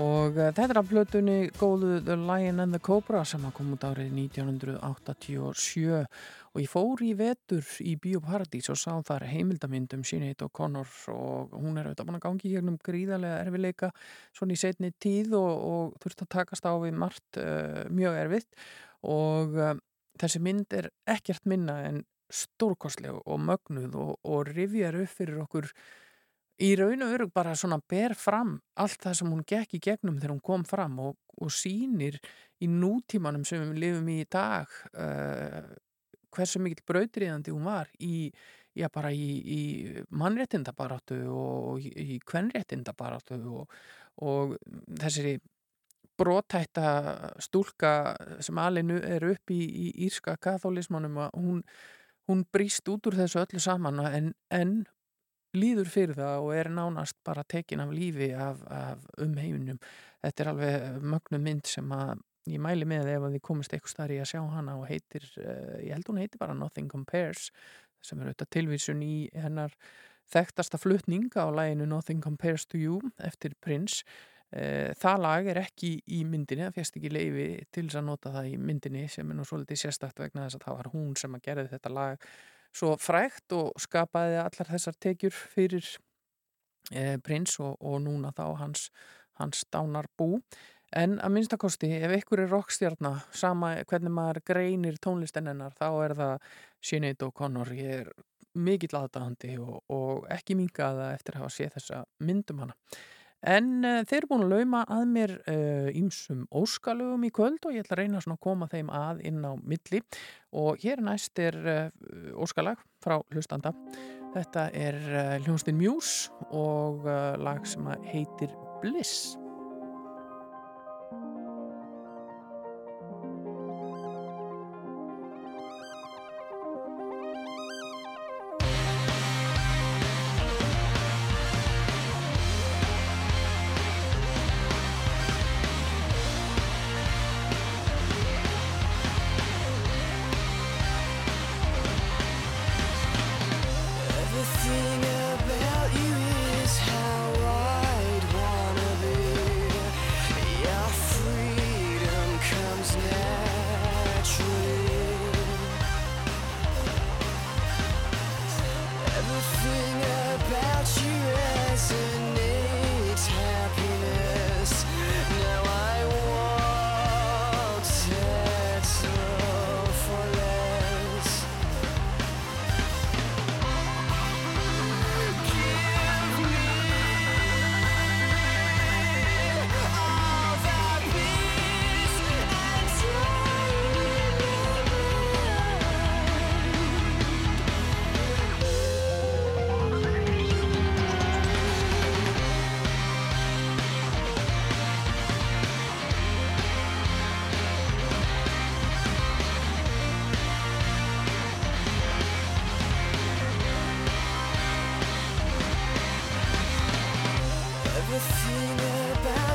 og uh, þetta er að plötunni góðu The Lion and the Cobra sem kom út árið 1987 og ég fór í vetur í Bíóparadís og sá þar heimildamindum Sinead O'Connor og hún er auðvitað búin að gangi hérna um gríðarlega erfileika svona í setni tíð og, og þurfti að takast á við margt mjög erfitt. Og þessi mynd er ekkert minna en stórkostleg og mögnuð og, og rifjar upp fyrir okkur í raun og örug bara svona ber fram allt það sem hún gekk í gegnum þegar hún kom fram og, og sýnir í nútímanum sem við lifum í í dag uh, hversu mikill brautriðandi hún var í, já í, í mannréttindabaráttu og í, kvenréttindabaráttu og, og þessari brotætta stúlka sem alinu er upp í, í írska katholismannum að hún, hún brýst út úr þessu öllu saman en, en líður fyrir það og er nánast bara tekin af lífi af, af umheiminum. Þetta er alveg mögnu mynd sem að ég mæli með ef að þið komist eitthvað starf í að sjá hana og heitir, uh, ég held hún heitir bara Nothing Compares sem er auðvitað tilvísun í hennar þekktasta flutning á læginu Nothing Compares to You eftir Prince. Uh, það lag er ekki í myndinni, það fjast ekki leifi til þess að nota það í myndinni sem er nú svolítið sérstakt vegna þess að það var hún sem að gerði þetta lag svo frægt og skapaði allar þessar tekjur fyrir eh, prins og, og núna þá hans, hans dánar bú. En að minnstakosti, ef ykkur er rockstjarnar, sama hvernig maður greinir tónlistenninnar, þá er það Sinead O'Connor. Ég er mikill aðdæðandi og, og ekki mingaða eftir að hafa séð þessa myndum hana. En uh, þeir eru búin að lauma að mér ímsum uh, óskalögum í kvöld og ég ætla að reyna að koma þeim að inn á milli og hér næst er uh, óskalag frá hlustanda. Þetta er hljónstinn Muse og lag sem heitir Bliss.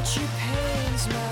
About you pains my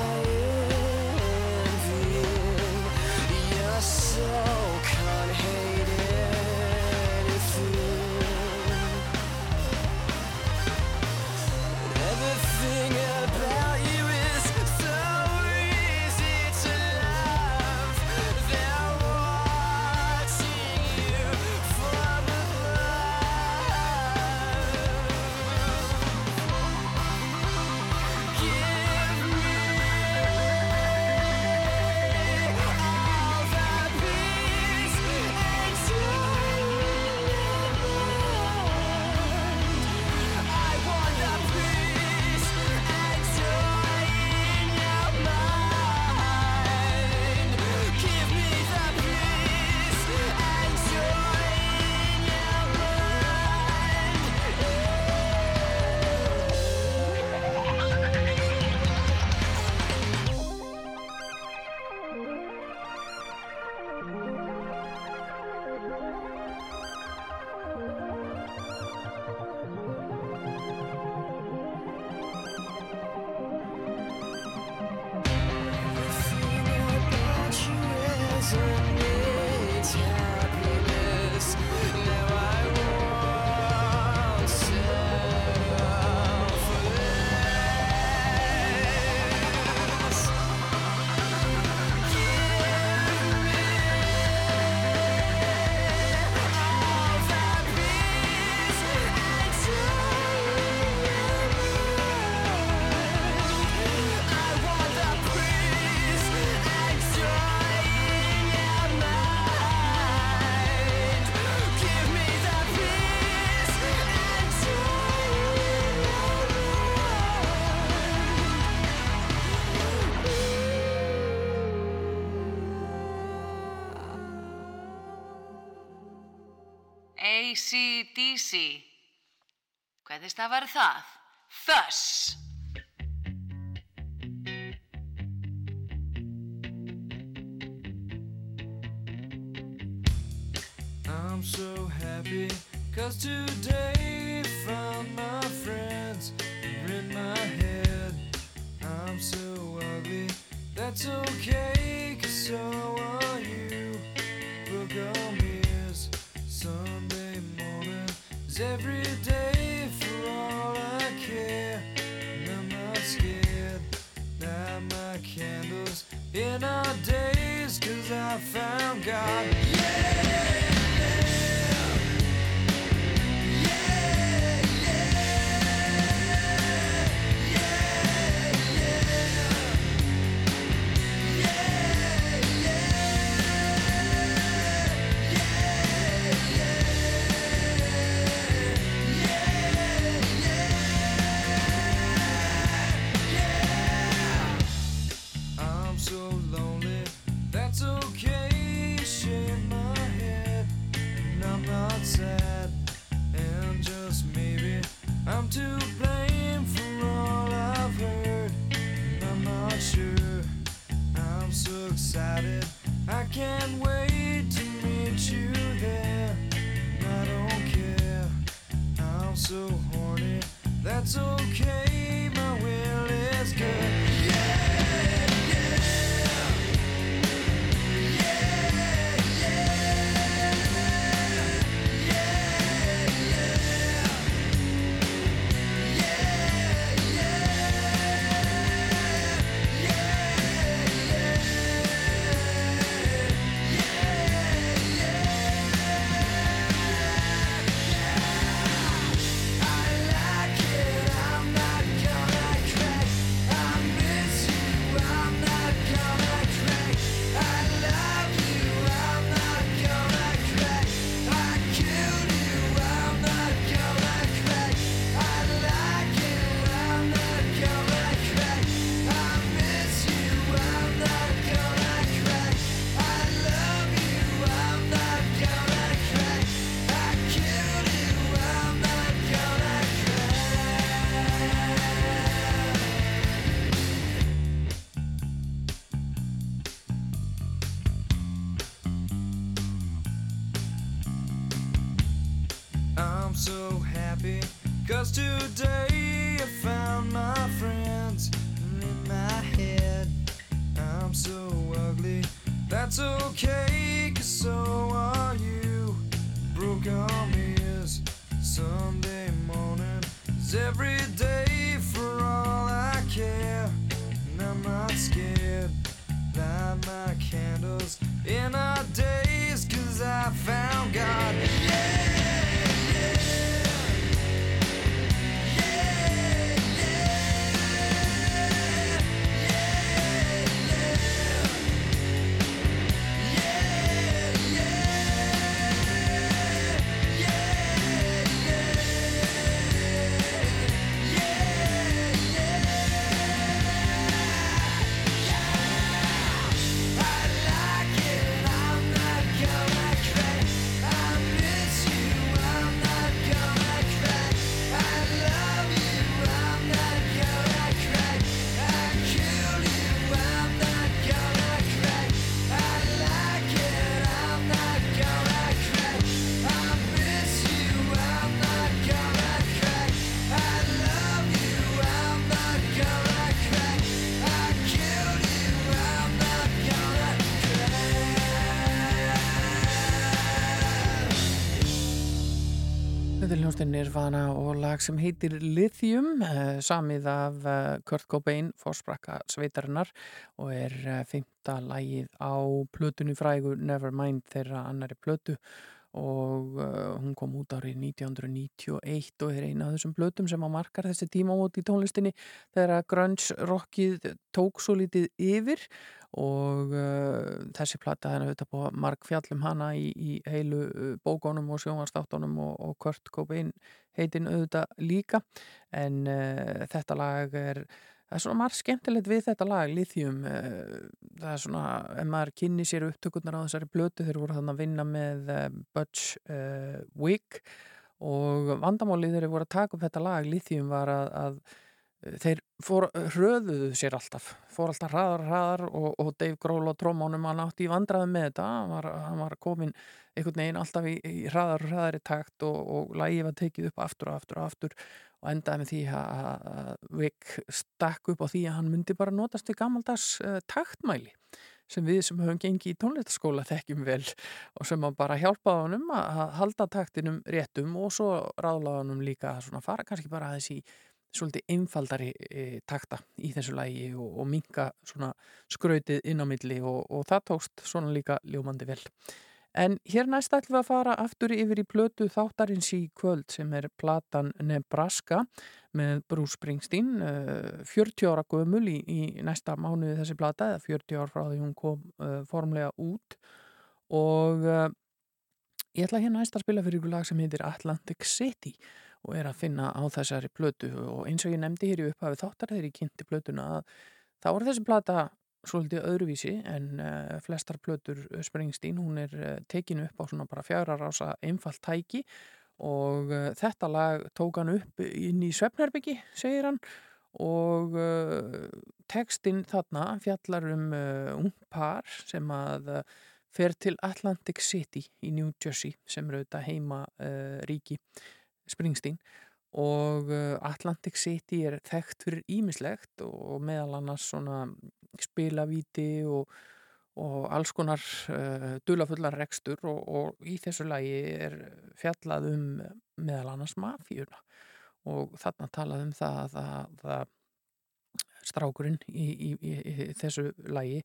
Dísi. Hvernig stafar það? Þöss. Nirvana og lag sem heitir Lithium eh, samið af eh, Kurt Cobain fórsprakka sveitarinnar og er eh, fymta lagið á plötunni frægu Nevermind þeirra annari plötu. Og hún kom út árið 1991 og er eina af þessum blötum sem að margar þessi tíma út í tónlistinni þegar að grunge rockið tók svo litið yfir og uh, þessi platta henni auðvitað búið að mark fjallum hana í, í heilu uh, bókónum og sjónvarstáttónum og, og Kurt Cobain heitinn auðvitað líka. En uh, þetta lag er það er svona margt skemmtilegt við þetta lag Lithium uh, það er svona, ef maður kynni sér upptökurnar á þessari blötu þeir voru þannig að vinna með uh, Butch uh, Wig og vandamálið þeir voru að taka upp þetta lag Lithium var að, að þeir fór, hröðuðu sér alltaf fór alltaf hraðar, hraðar og, og Dave Grohl og trómánum hann átti í vandraði með þetta hann var, hann var komin einhvern veginn alltaf í, í hraðar og hraðar í takt og, og lægi var tekið upp aftur og aftur og aftur og endaði með því að Vic stakk upp á því að hann myndi bara notast við gammaldags uh, taktmæli sem við sem höfum gengið í tónlistaskóla þekkjum vel og sem bara hjálpa honum að að halda taktinum réttum og svo ráðlaða honum líka að fara kannski bara aðeins í svolítið einfaldari e, takta í þessu lægi og, og minka svona skrautið inn á milli og, og það tókst svona líka ljómandi vel. En hér næst ætlum við að fara aftur yfir í plötu þáttarins í kvöld sem er platan Nebraska með Bruce Springsteen, uh, 40 ára gömul í, í næsta mánuði þessi plata, eða 40 ára frá því hún kom uh, formlega út og uh, ég ætla hérna næst að spila fyrir ykkur lag sem heitir Atlantic City og er að finna á þessari plötu. Og eins og ég nefndi hér í upphafi þáttar þegar ég kynnti plötuna að þá er þessi plata svolítið öðruvísi en uh, flestar plötur Springsteen, hún er uh, tekinu upp á svona bara fjara rása einfalt tæki. Og uh, þetta lag tók hann upp inn í Svefnherbyggi, segir hann. Og textin þarna fjallar um ung par sem að fer til Atlantic City í New Jersey sem eru auðvitað heima ríki Springsteen og uh, Atlantic City er þekkt fyrir ímislegt og meðal annars svona spilavíti og, og alls konar uh, dulafullar rekstur og, og í þessu lagi er fjallað um meðal annars mafíuna. Og þarna talað um það að, strákurinn í, í, í, í þessu lagi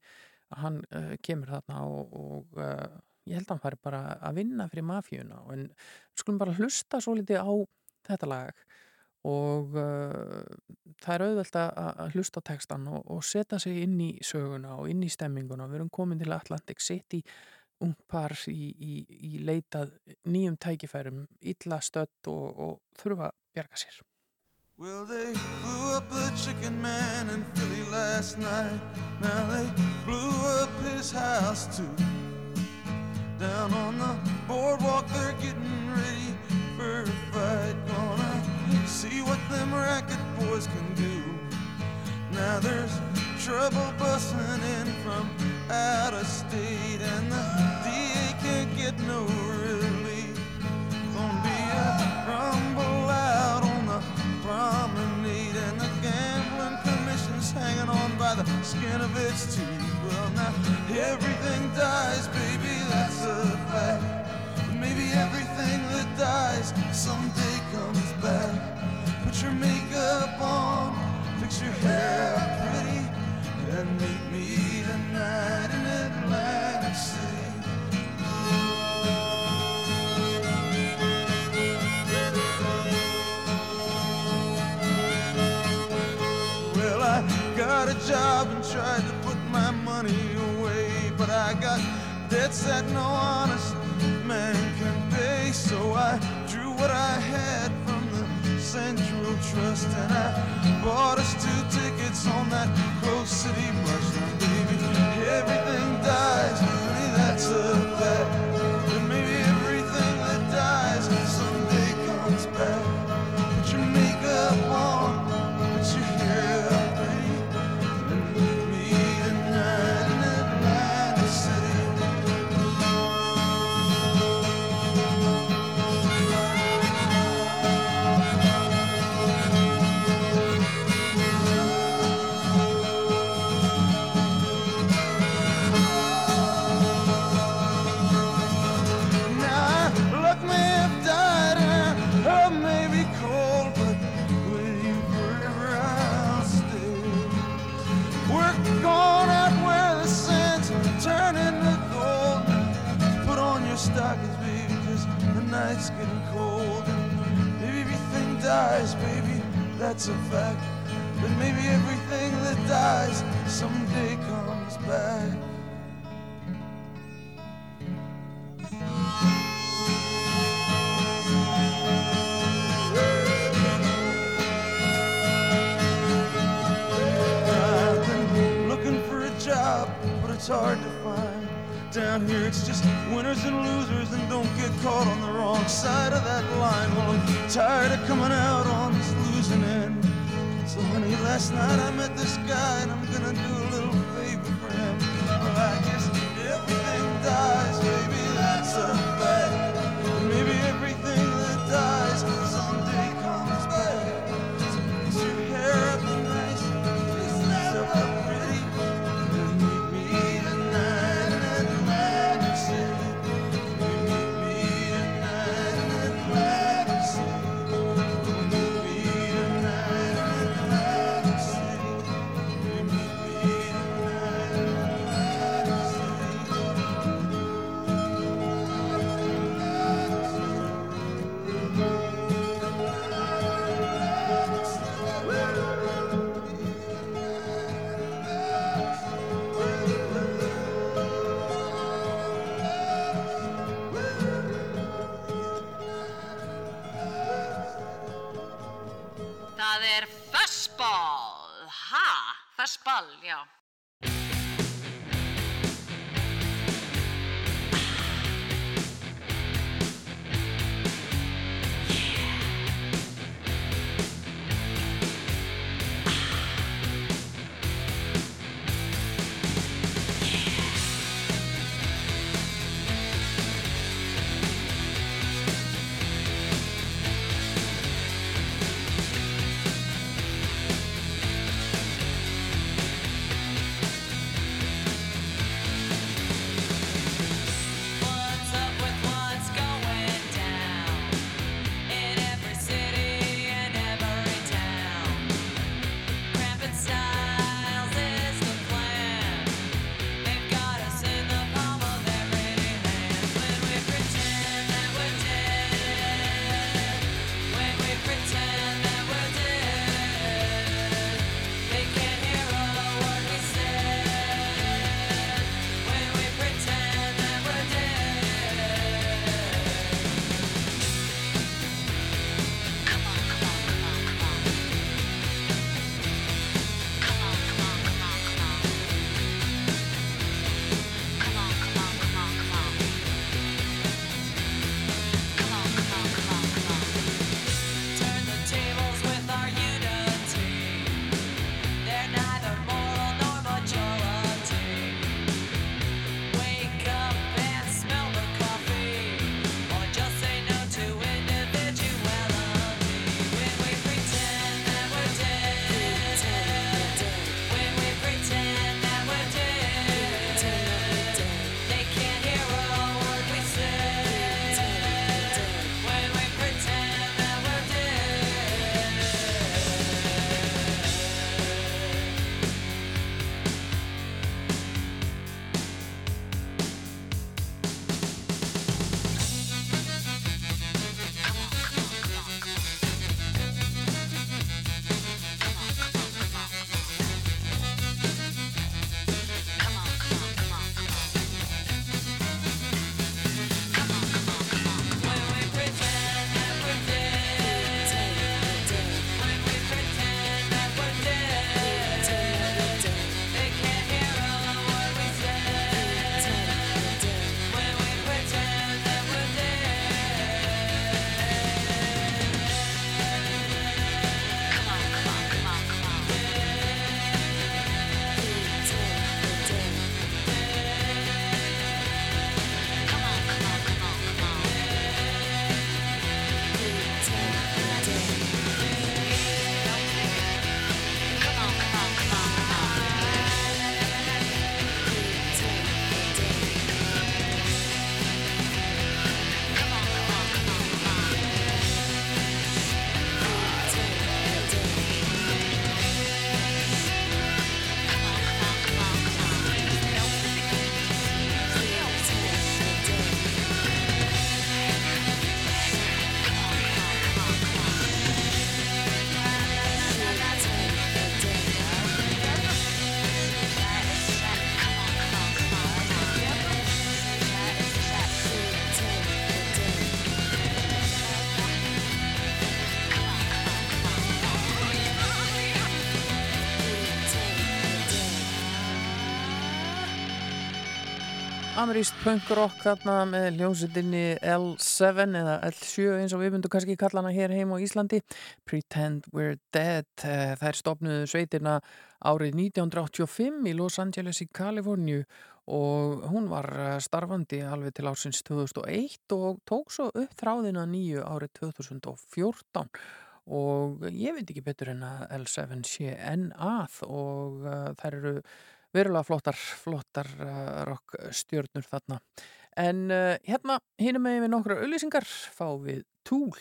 hann uh, kemur þarna og, og uh, ég held að hann fari bara að vinna fyrir mafíuna en skulum bara hlusta svo litið á þetta lag og uh, það er auðvelt að hlusta á textan og, og setja sig inn í söguna og inn í stemminguna við erum komin til Atlantic City ung par í, í, í leitað nýjum tækifærum illa stödd og, og þurfa að bjarga sér Well, they blew up the chicken man in Philly last night. Now they blew up his house too. Down on the boardwalk, they're getting ready for a fight. Gonna see what them racket boys can do. Now there's trouble busting in from out of state, and the DA can't get no relief. Gonna be a rumble out on the promenade, and the commission's hanging on by the skin of its teeth. Well, now everything dies, baby, that's a fact. But maybe everything that dies someday comes back. Put your makeup on, fix your hair pretty, and meet me tonight in Atlantic job and tried to put my money away, but I got debts that no honest man can pay. So I drew what I had from the Central Trust and I bought us two tickets on that Close City bus. Now, baby, everything dies, honey, that's a fact. eyes, baby, that's a fact. But maybe everything that dies someday comes back. I've been looking for a job, but it's hard to find. Down here it's just winners and losers and don't get caught on the wrong side of that line. Well, I'm tired of coming out on this losing end. So honey, last night I met this guy and I'm gonna do a little favor for him. Well, I guess everything dies, baby, that's a fact. Ameríst punkrock þarna með hljómsveitinni L7 eða L7 eins og við myndum kannski kalla hana hér heim á Íslandi. Pretend We're Dead Eh, þær stopnuðu sveitina árið 1985 í Los Angeles í Kaliforníu og hún var eh, starfandi alveg til ársins 2001 og tók svo upp þráðina nýju árið 2014 og ég veit ekki betur en að L7 sé enn að og uh, þær eru verulega flottar, flottar uh, rockstjörnur þarna. En uh, hérna, hinum með við nokkra auðlýsingar fá við Tool.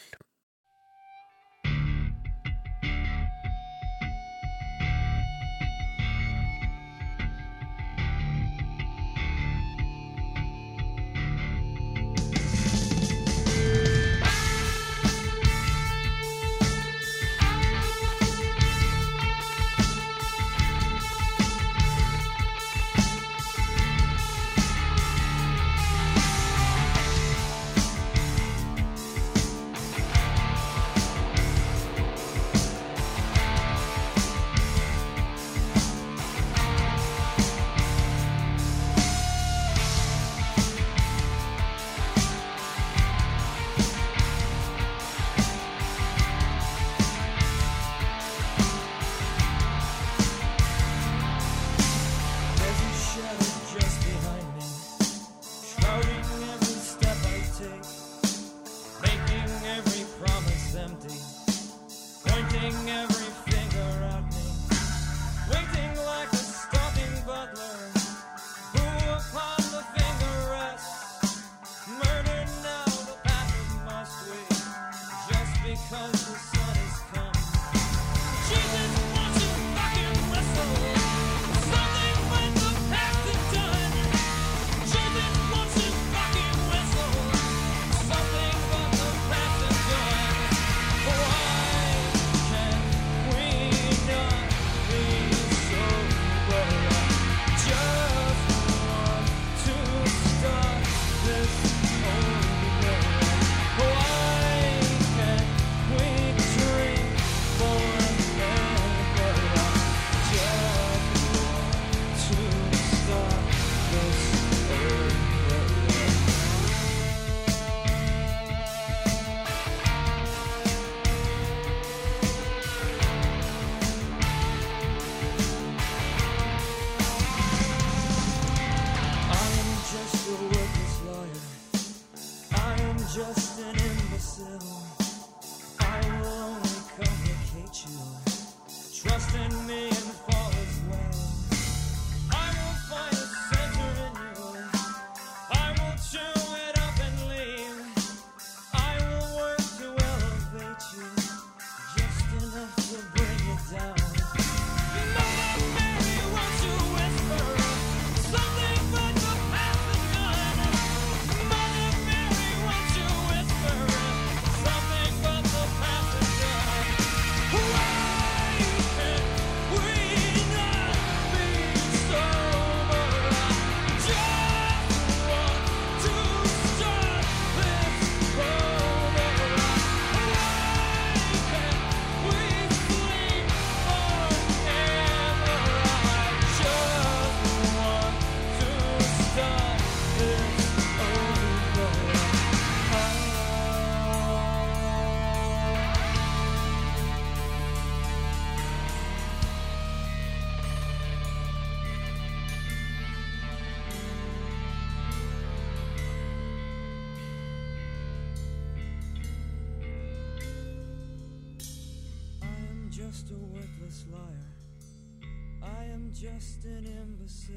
Just an imbecile.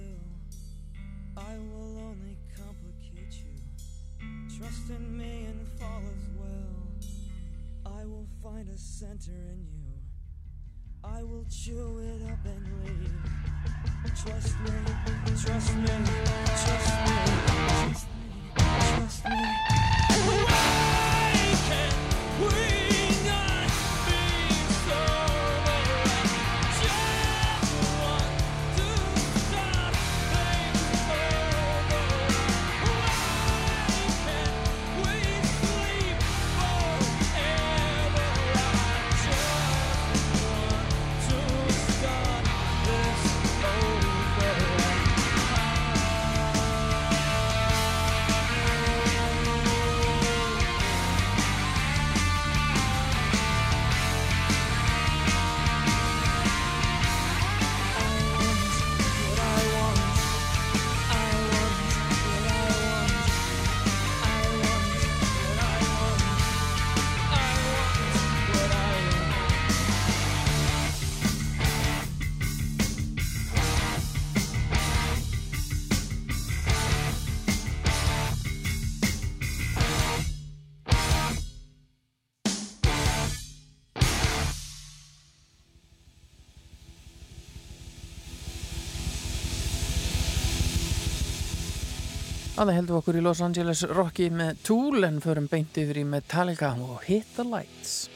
I will only complicate you. Trust in me and fall as well. I will find a center in you. I will chew it up and leave. Trust me, trust me, trust me, trust me, trust me. Why Aða heldum okkur í Los Angeles Rocky með Tool en förum beint yfir í Metallica og Hit the Lights.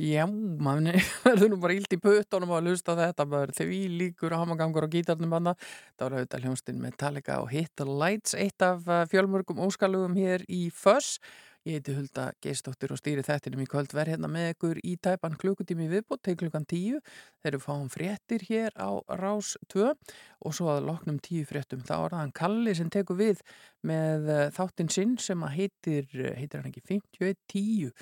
Já, maður verður nú bara ílt í puttunum að hlusta á þetta maður því líkur hamagangur á gítarnum hana. Það var auðvitað hljónstinn Metallica og Hit the Lights, eitt af uh, fjölmörgum óskalugum hér í Fuss. Ég heiti Hulda Geistóttir og stýri þettinum í kvöld verð hérna með ykkur í tæpan klukkutími viðbútt til klukkan tíu. Þeir eru fáum fréttir hér á Rás 2 og svo að loknum tíu fréttum þá er það hann Kalli sem tekur við með uh, þáttinn sinn sem að heitir, uh, heitir hann ekki 5110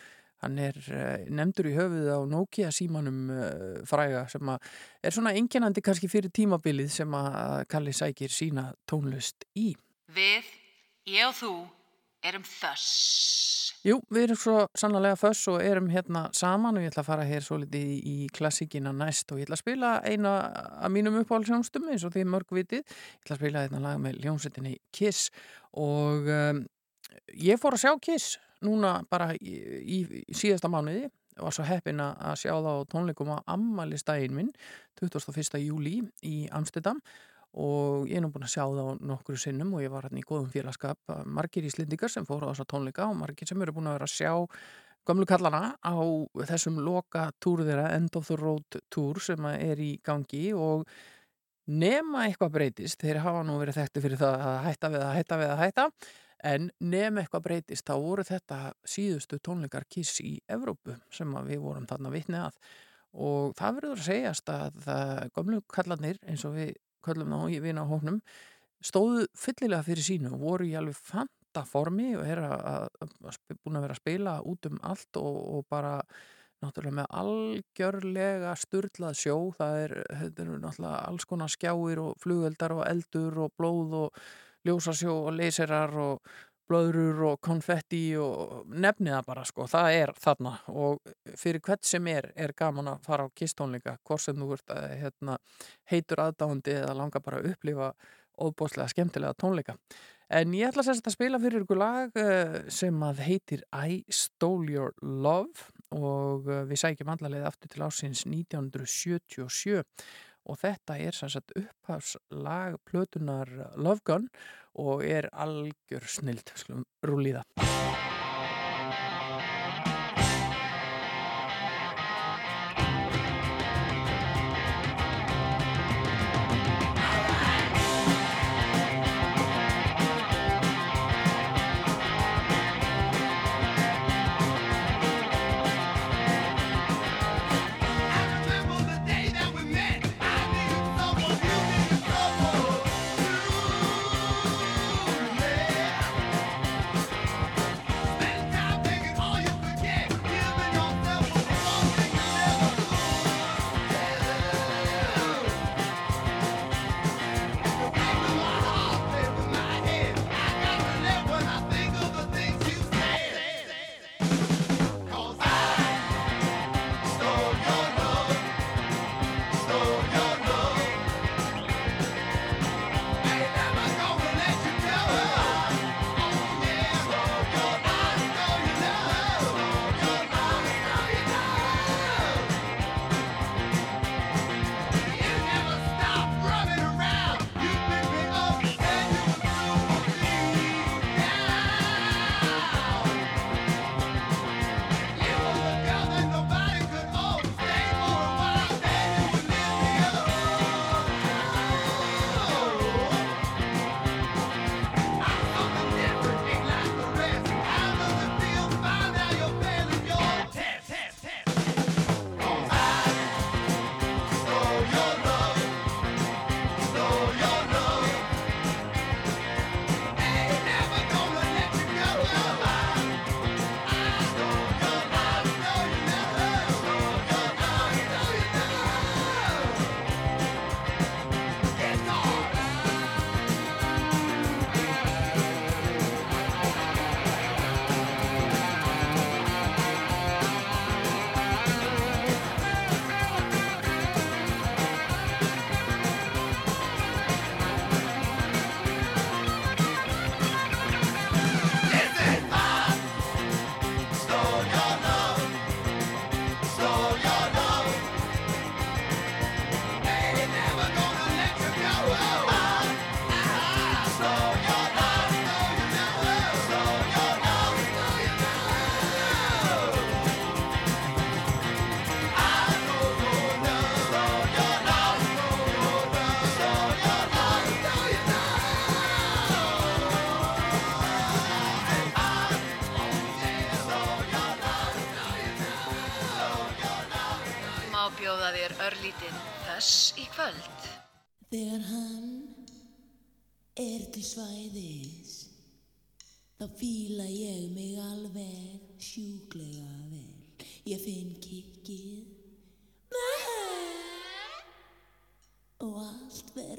Hann er uh, nefndur í höfuð á Nokia símanum uh, fræga sem er svona enginandi kannski fyrir tímabilið sem að Kalli sækir sína tónlist í. Við, ég og þú, erum þöss. Jú, við erum svo sannlega föss og erum hérna saman og ég ætla að fara hér svo litið í, klassíkina næst og ég ætla að spila eina af mínum uppáhaldsjónstum eins og því mörg vitið. Ég ætla að spila þetta lag með ljónsettinni Kiss og um, ég fór að sjá Kiss núna bara í, í, í síðasta mánuði var svo heppin að sjá það á tónleikum á ammælistægin minn 21. júli í Amsterdam og ég er nú búin að sjá það á nokkru sinnum og ég var hérna í góðum félagskap margir íslendingar sem fóru á þessa tónleika og margir sem eru búin að vera að sjá gömlu kallana á þessum loka túr þeirra, End of the Road túr sem er í gangi og nema eitthvað breytist, þeir hafa nú verið þekkti fyrir það að hætta við að hætta við að hætta en nema eitthvað breytist þá voru þetta síðustu tónleikar kiss í Evrópu sem við vorum þarna vitni að. Og það verður að segjast að gömlu kallarnir eins og við köllum þá í vina hóknum stóðu fyllilega fyrir sínu og voru í alveg fanta formi og er að, að, að búin að vera að spila út um allt og, og bara náttúrulega með algjörlega sturlað sjó, það er, eru náttúrulega alls konar skjáir og flugeldar og eldur og blóð og ljósasjó og leyserar og blöðrur og konfetti og nefnið það bara sko, það er þarna og fyrir hvert sem er, er gaman að fara á kistónleika, hvort sem þú ert að, hérna, heitur aðdáandi eða langar bara að upplifa óbúslega skemmtilega tónleika. En ég ætla að spila fyrir ykkur lag eh, sem að heitir I Stole Your Love og eh, við sækjum allarleið aftur til ásins 1977 og þetta er sem sagt upphafslag plötunar Love Gun og er algjör snild, skulum rúli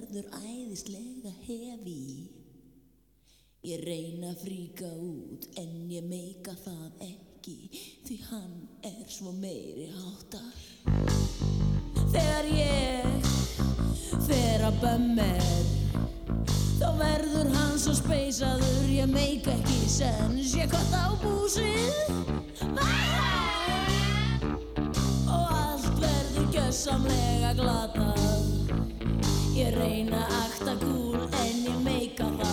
verður æðislega hefi. Ég reyna að fríka út en ég meika það ekki því hann er svo meiri áttar þegar ég fer að bömmir Þá verður hann svo speysaður Ég meik ekki sens Ég kott á búsið Og allt verður gjössamlega glatað Ég reyna að akta kúl En ég meika það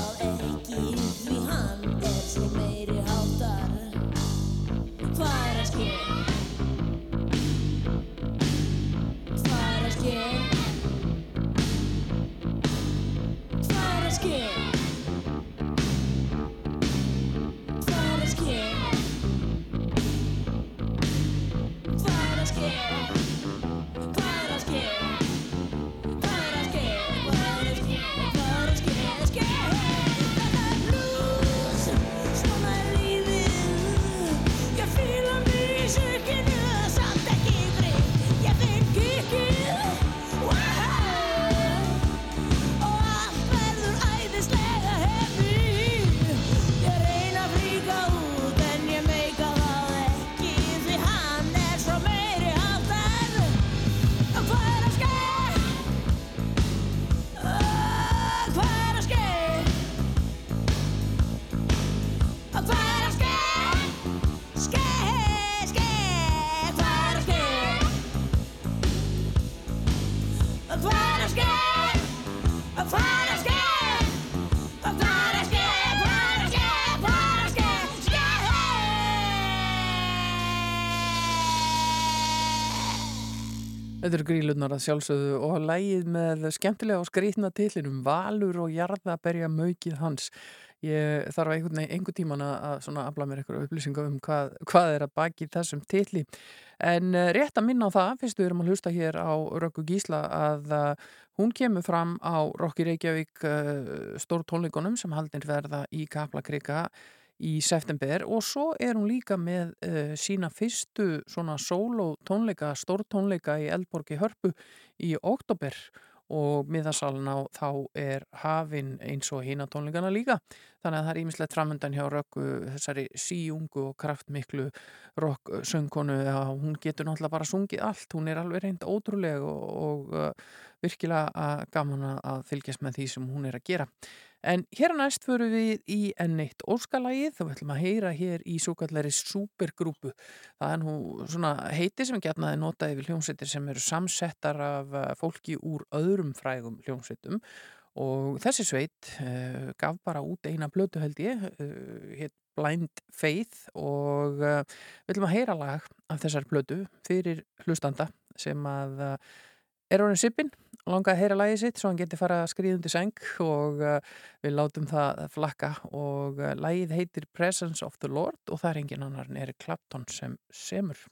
Þetta eru grílunar að sjálfsögðu og lægið með skemmtilega og skrýtna tillinum Valur og jarðaberja maukið hans. Ég þarf einhvern einhvern tíman að afla mér eitthvað upplýsinga um hvað, hvað er að baki þessum tilli. En uh, rétt að minna á það, fyrst við erum að hlusta hér á Röggu Gísla að uh, hún kemur fram á Rokki Reykjavík uh, stór tónleikunum sem haldin verða í Kaplakrika í september og svo er hún líka með uh, sína fyrstu svona sóló tónleika, stór tónleika í Eldborgi Hörpu í oktober og miðasalinn á þá er hafin eins og hína tónleikana líka. Þannig að það er ímislegt framöndan hjá Röggu þessari síungu og kraftmiklu rock söngkonu. Að hún getur náttúrulega bara sungið allt, hún er alveg reynd ótrúleg og, og uh, virkilega gaman að fylgjast með því sem hún er að gera. En hér næst förum við í enn eitt óskalagið, þá ætlum að heyra hér í svo kallari supergrúpu. Það er nú svona heiti sem getnaði notaði við hljómsveitir sem eru samsettar af uh, fólki úr öðrum frægum hljómsveitum. Og þessi sveit uh, gaf bara út eina blötu held ég, uh, hétt Blind Faith. Og uh, við ætlum að heyra lag af þessar blötu fyrir hlustanda sem að er orðin sippin, langaði að heyra lagið sitt svo hann geti fara að skriða undir seng og uh, við látum það flakka og uh, lagið heitir Presence of the Lord og það er engin annar en Eric Clapton sem semur.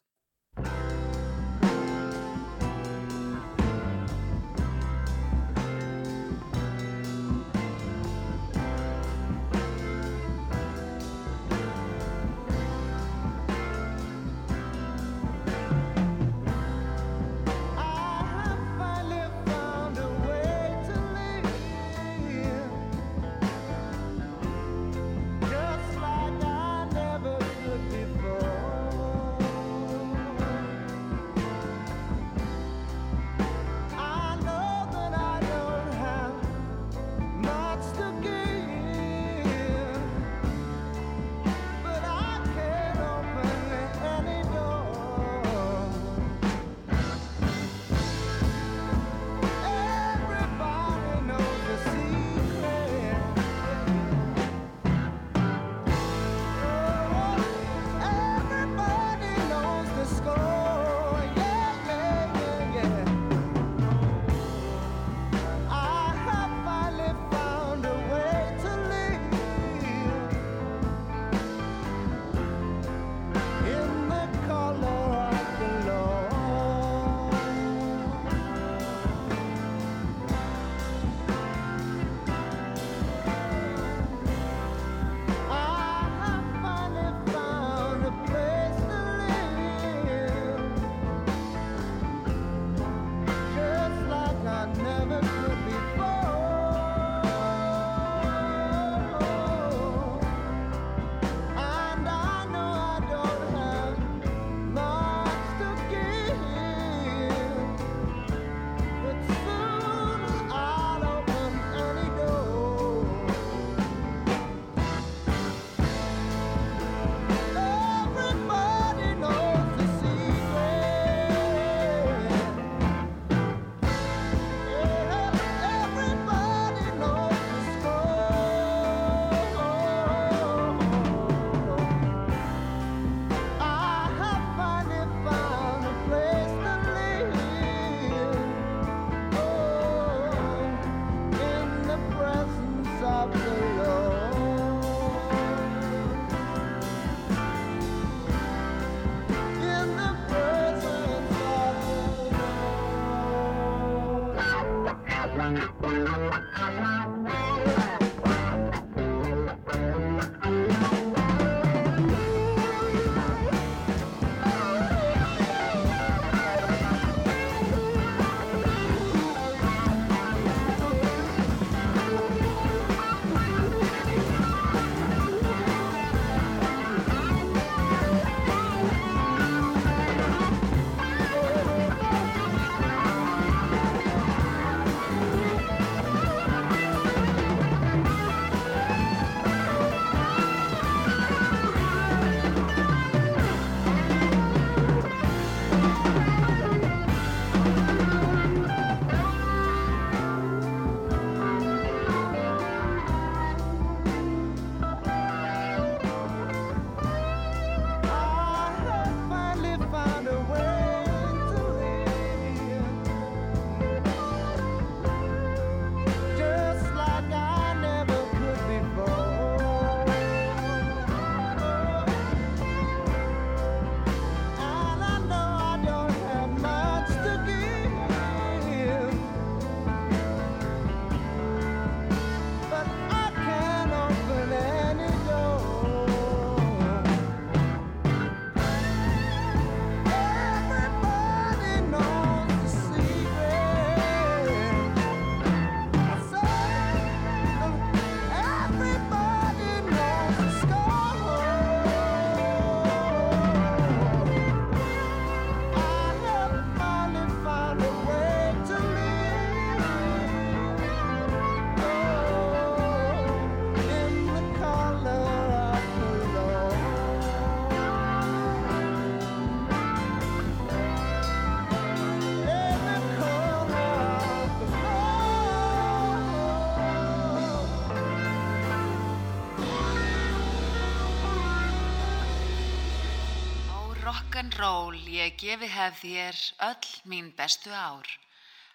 rock'n'roll ég gefi hef þér öll mín bestu ár.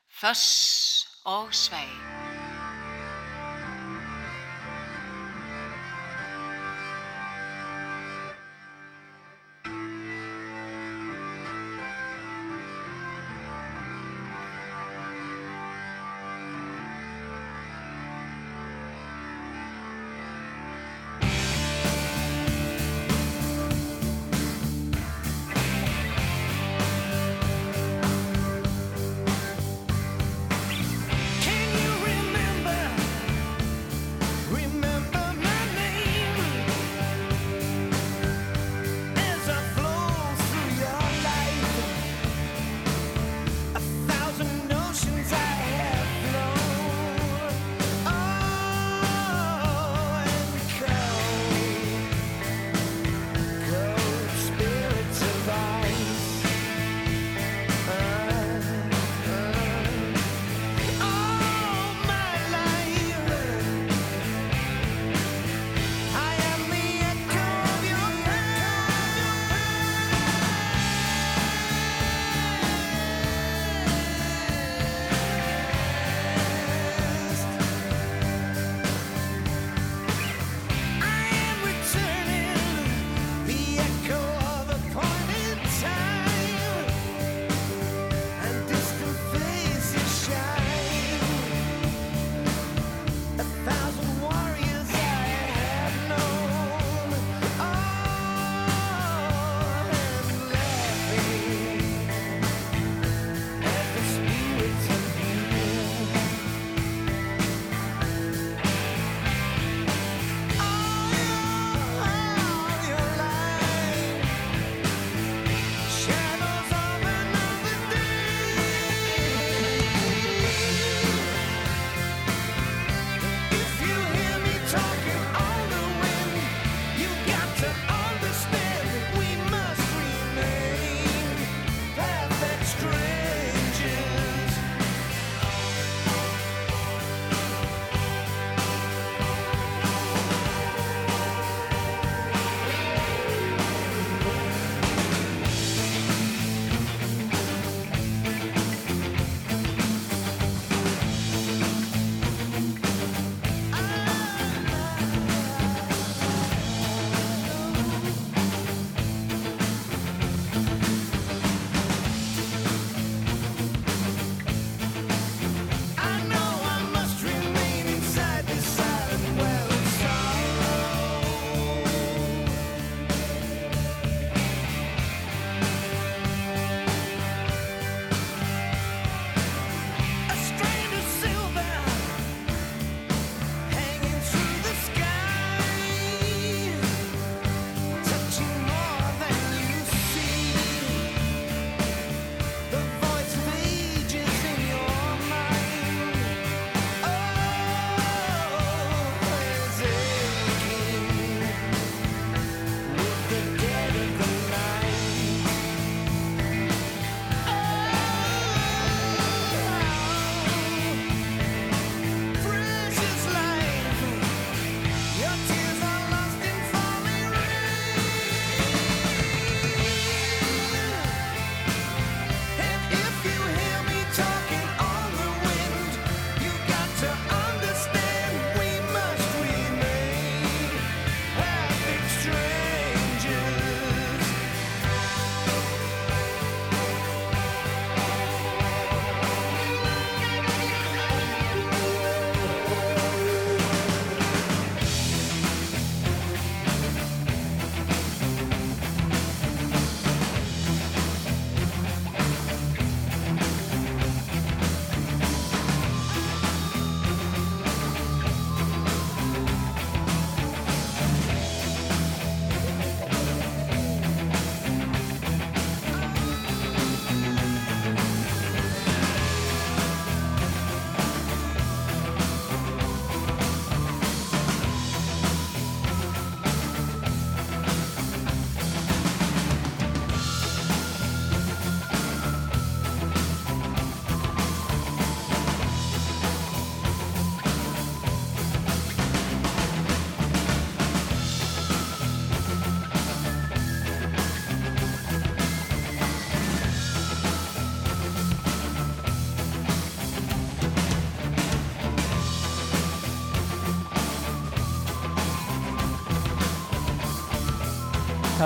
Föss og svei.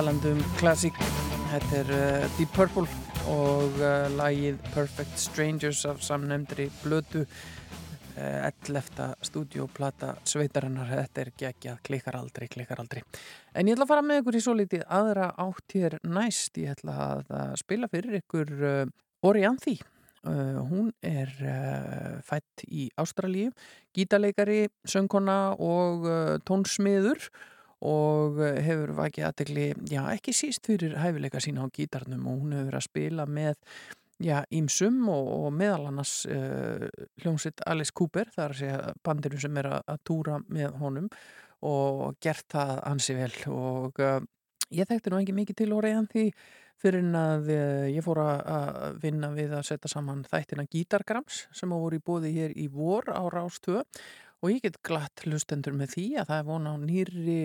Talandum klassík, þetta er uh, Deep Purple og uh, lagið Perfect Strangers af samnefndri blödu uh, 11. stúdíoplata sveitarinnar, þetta er geggjað, klikkar aldrei, klikkar aldrei. En ég ætla að fara með ykkur í svo litið aðra átt hér næst, ég ætla að, spila fyrir ykkur Orianthi. Uh, hún er fætt í Ástralíu, gítarleikari, söngkona og tónsmiður og uh, hefur vakið aðtegli, já ekki síst fyrir hæfileika sína á gítarnum og hún hefur verið að spila með já, ímsum og, og meðal annars uh, hljómsitt Alice Cooper, það er að segja bandinu sem er að, að túra með honum og gert það ansi vel og uh, ég þekkti nú ekki mikið til orðiðan því fyrir en að uh, ég fór að, vinna við að setja saman þættina Gítargrams sem á voru í bóði hér í vor á Rástöð og ég get glatt hlustendur með því að það er vona á nýri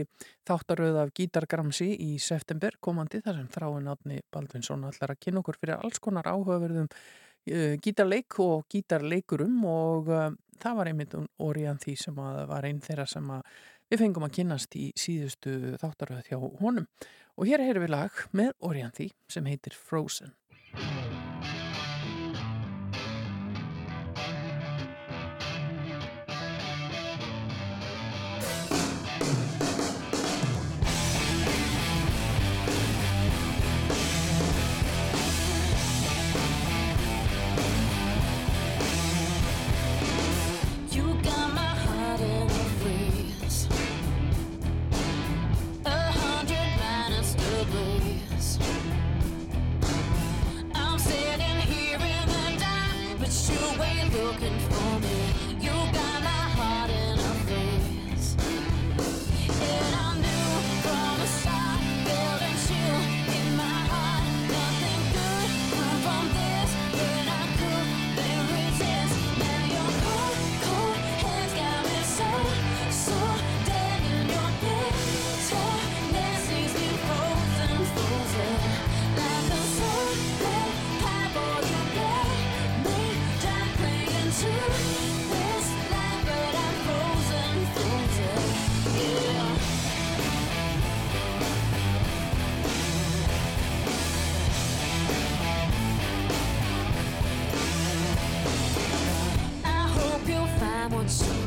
þáttaröð af Gítargramsi í september komandi þar sem þráin átni Baldvinsson allar að kynna okkur fyrir alls konar áhugaverðum uh, gítarleik og gítarleikurum. Og uh, það var einmitt orðan því sem að var einn þeirra sem að við fengum að kynnast í síðustu þáttaröð hjá honum. Og hér heyrum við lag með orðan því sem heitir Frozen looking for Johnson.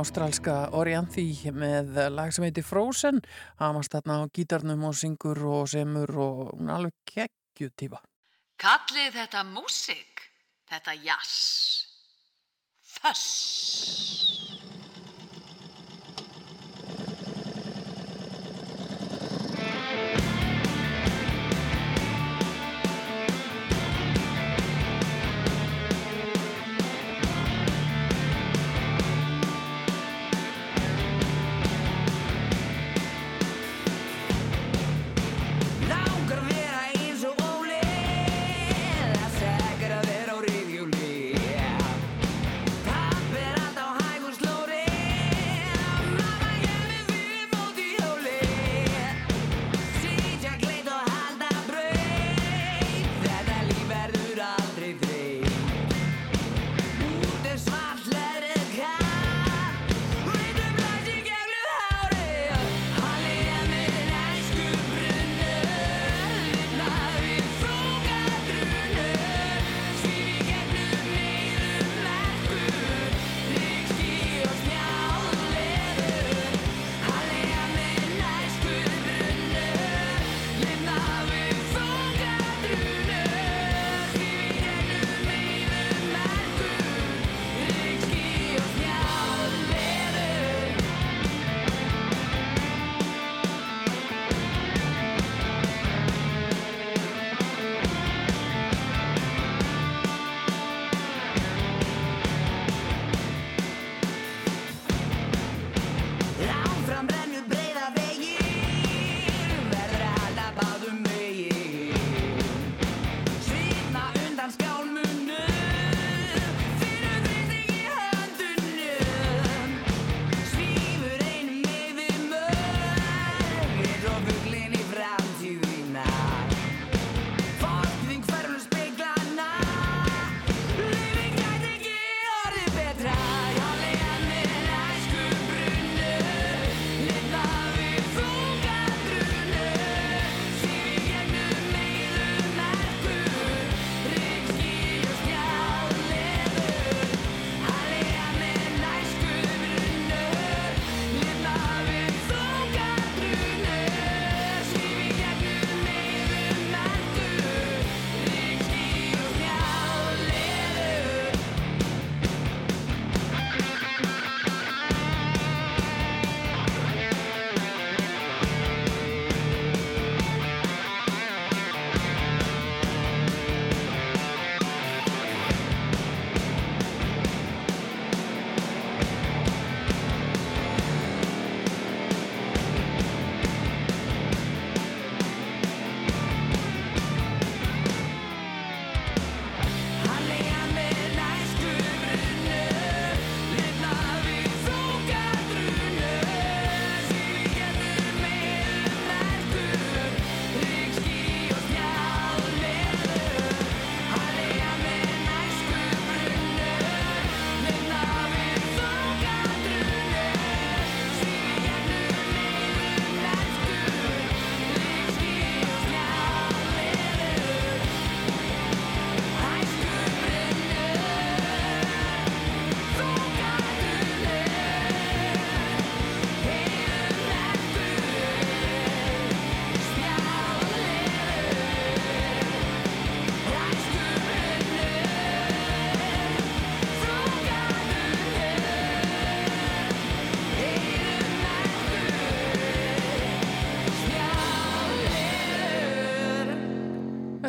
Ástralska Orianthi með lag sem heitir Frozen Hamast þarna á gítarnum og syngur og semur og hún er alveg kekkjutífa Kallið þetta músik, þetta jass. Föss.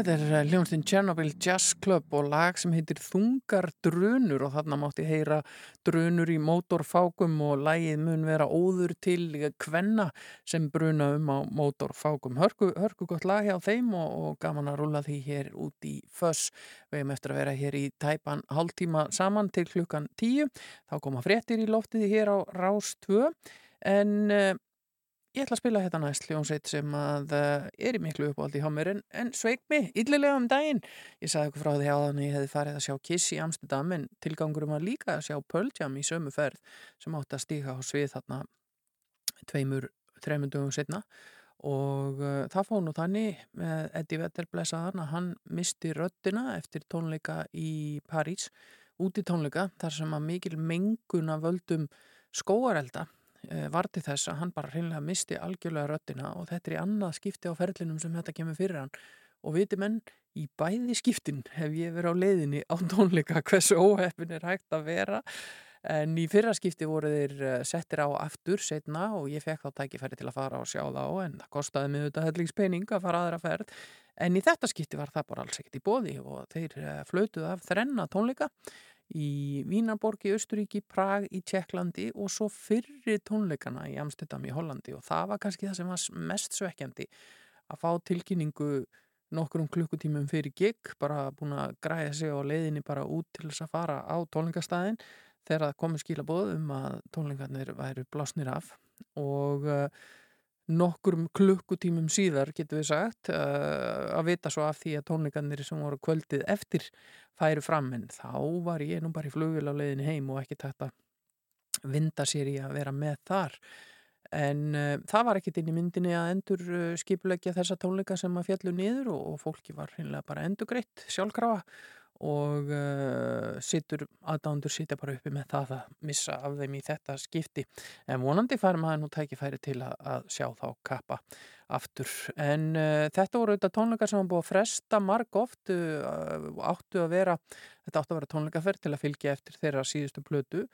Þetta er eh, hljónstinn Chernobyl Jazz Club og lag sem heitir Þungar drunur og þarna mátti heyra drunur í mótorfákum og lagið mun vera óður til kvenna sem bruna um á mótorfákum. Hörku, hörku gott lag hjá þeim og, og gaman að rúla því hér út í föss. Við hefum eftir að vera hér í tæpan hálftíma saman til klukkan tíu. Þá koma fréttir í loftið hér á Rás 2 en uh, Ég ætla að spila hérna næst hljómsveit sem að uh, er í miklu uppáldi hjá mér en, en sveik mig yllilega um daginn. Ég sagði okkur frá því áðan að ég hefði farið að sjá Kiss í Amsterdam en tilgangurum var líka að sjá Pearl Jam í sömu ferð sem átti að stíka á svið þarna tveimur, þreimur dögum setna og uh, það fóð nú þannig með Eddie Vedder blessaðan að hann misti röddina eftir tónleika í París, úti tónleika þar sem að mikil mengun af völdum skóarelda eh, var til þess að hann bara hreinlega misti algjörlega röddina og þetta er í annað skipti á ferlinum sem þetta kemur fyrir hann. Og viti menn, í bæði skiptin hef ég verið á leiðinni á tónleika hversu óheppin er hægt að vera. En í fyrra skipti voru þeir eh, settir á aftur setna og ég fekk þá tækifæri til að fara og sjá þá en það kostaði mig auðvitað hellingspening að fara aðra ferð. En í þetta skipti var það bara alls ekkert í bóði og þeir eh, flautuð af þrenna tónleika í Vínarborg í Östuríki, Prag í Tjekklandi og svo fyrri tónleikana í Amsterdam í Hollandi. Og það var kannski það sem var mest svekkjandi að fá tilkynningu nokkrum klukkutímum fyrir gig, bara búin að græða sig á leiðinni bara út til þess að fara á tónleikastæðin þegar það komið skilabóð um að tónleikarnir væru blásnir af. Og uh, nokkrum klukkutímum síðar getur við sagt uh, að vita svo af því að tónleikarnir sem voru kvöldið eftir færu fram. En þá var ég nú bara í leiðinni heim og ekki tætt að vinda sér í að vera með þar. En uh, það var ekkit inn í myndinni að endur uh, skipulegja þessa tónleika sem að fjallu niður og, og fólki var hreinlega bara endugreitt sjálfkrafa og uh, sittur aðdándur sitja bara uppi með það að missa af þeim í þetta skipti. En vonandi fær maður nú tækifæri til að, að sjá þá kappa aftur. En uh, þetta voru auðvitað tónleikar sem var búið að fresta marg oft uh, áttu að vera þetta áttu að vera tónleikaferð til að fylgja eftir þeirra síðustu plötu.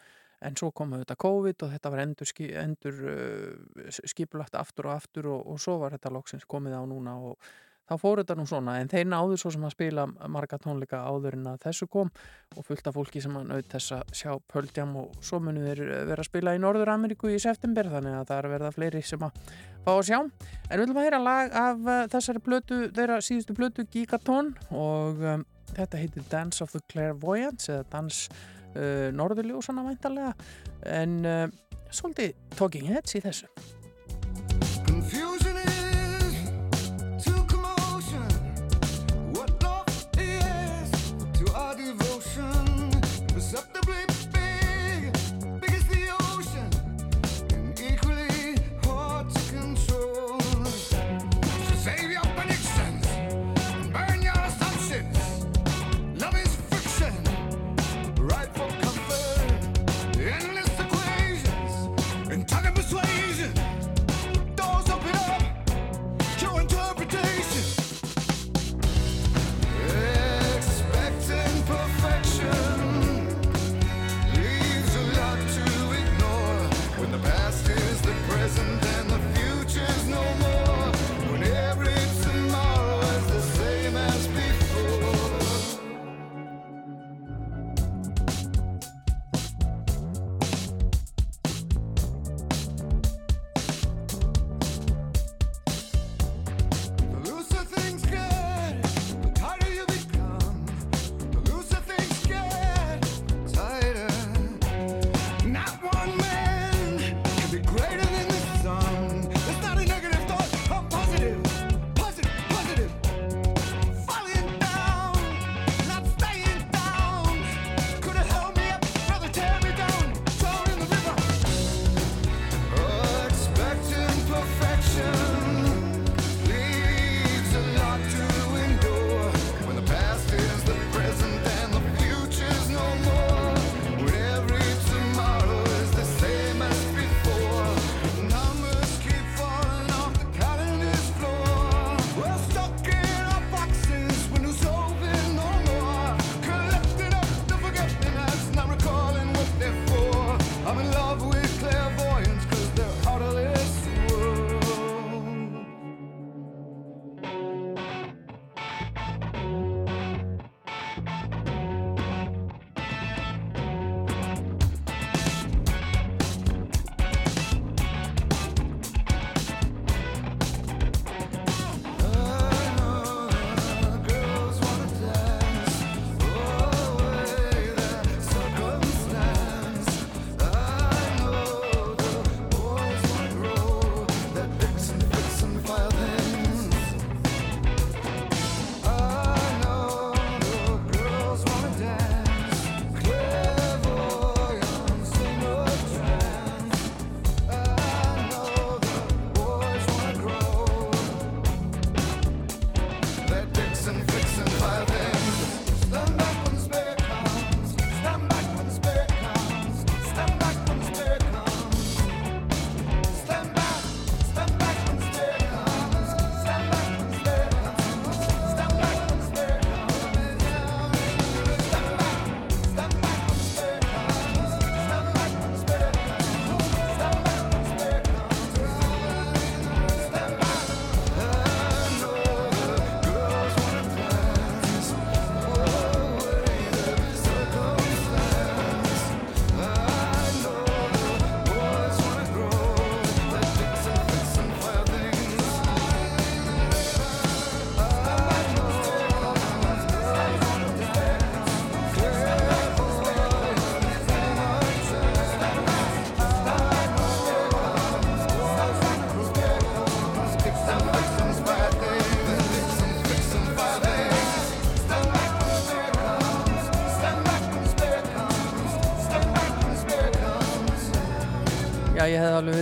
En svo kom auðvitað COVID og þetta var endur, endur skipulagt aftur og aftur og, og svo var þetta loksins komið á núna og þá fór þetta nú svona en þeir náðu svo sem að spila marga tónleika áður en að þessu kom og fullt af fólki sem að naut þess að sjá Pöldjam og svo munu þeir vera að spila í Norður Ameríku í september þannig að það er verða fleiri sem að fá að sjá. En við viljum að heyra lag af uh, þessari plötu, þeirra síðustu plötu Gigaton og um, þetta heitir Dance of the Clairvoyants eða Dans uh, Norðurljósana væntalega en uh, svolítið Talking Heads í þessu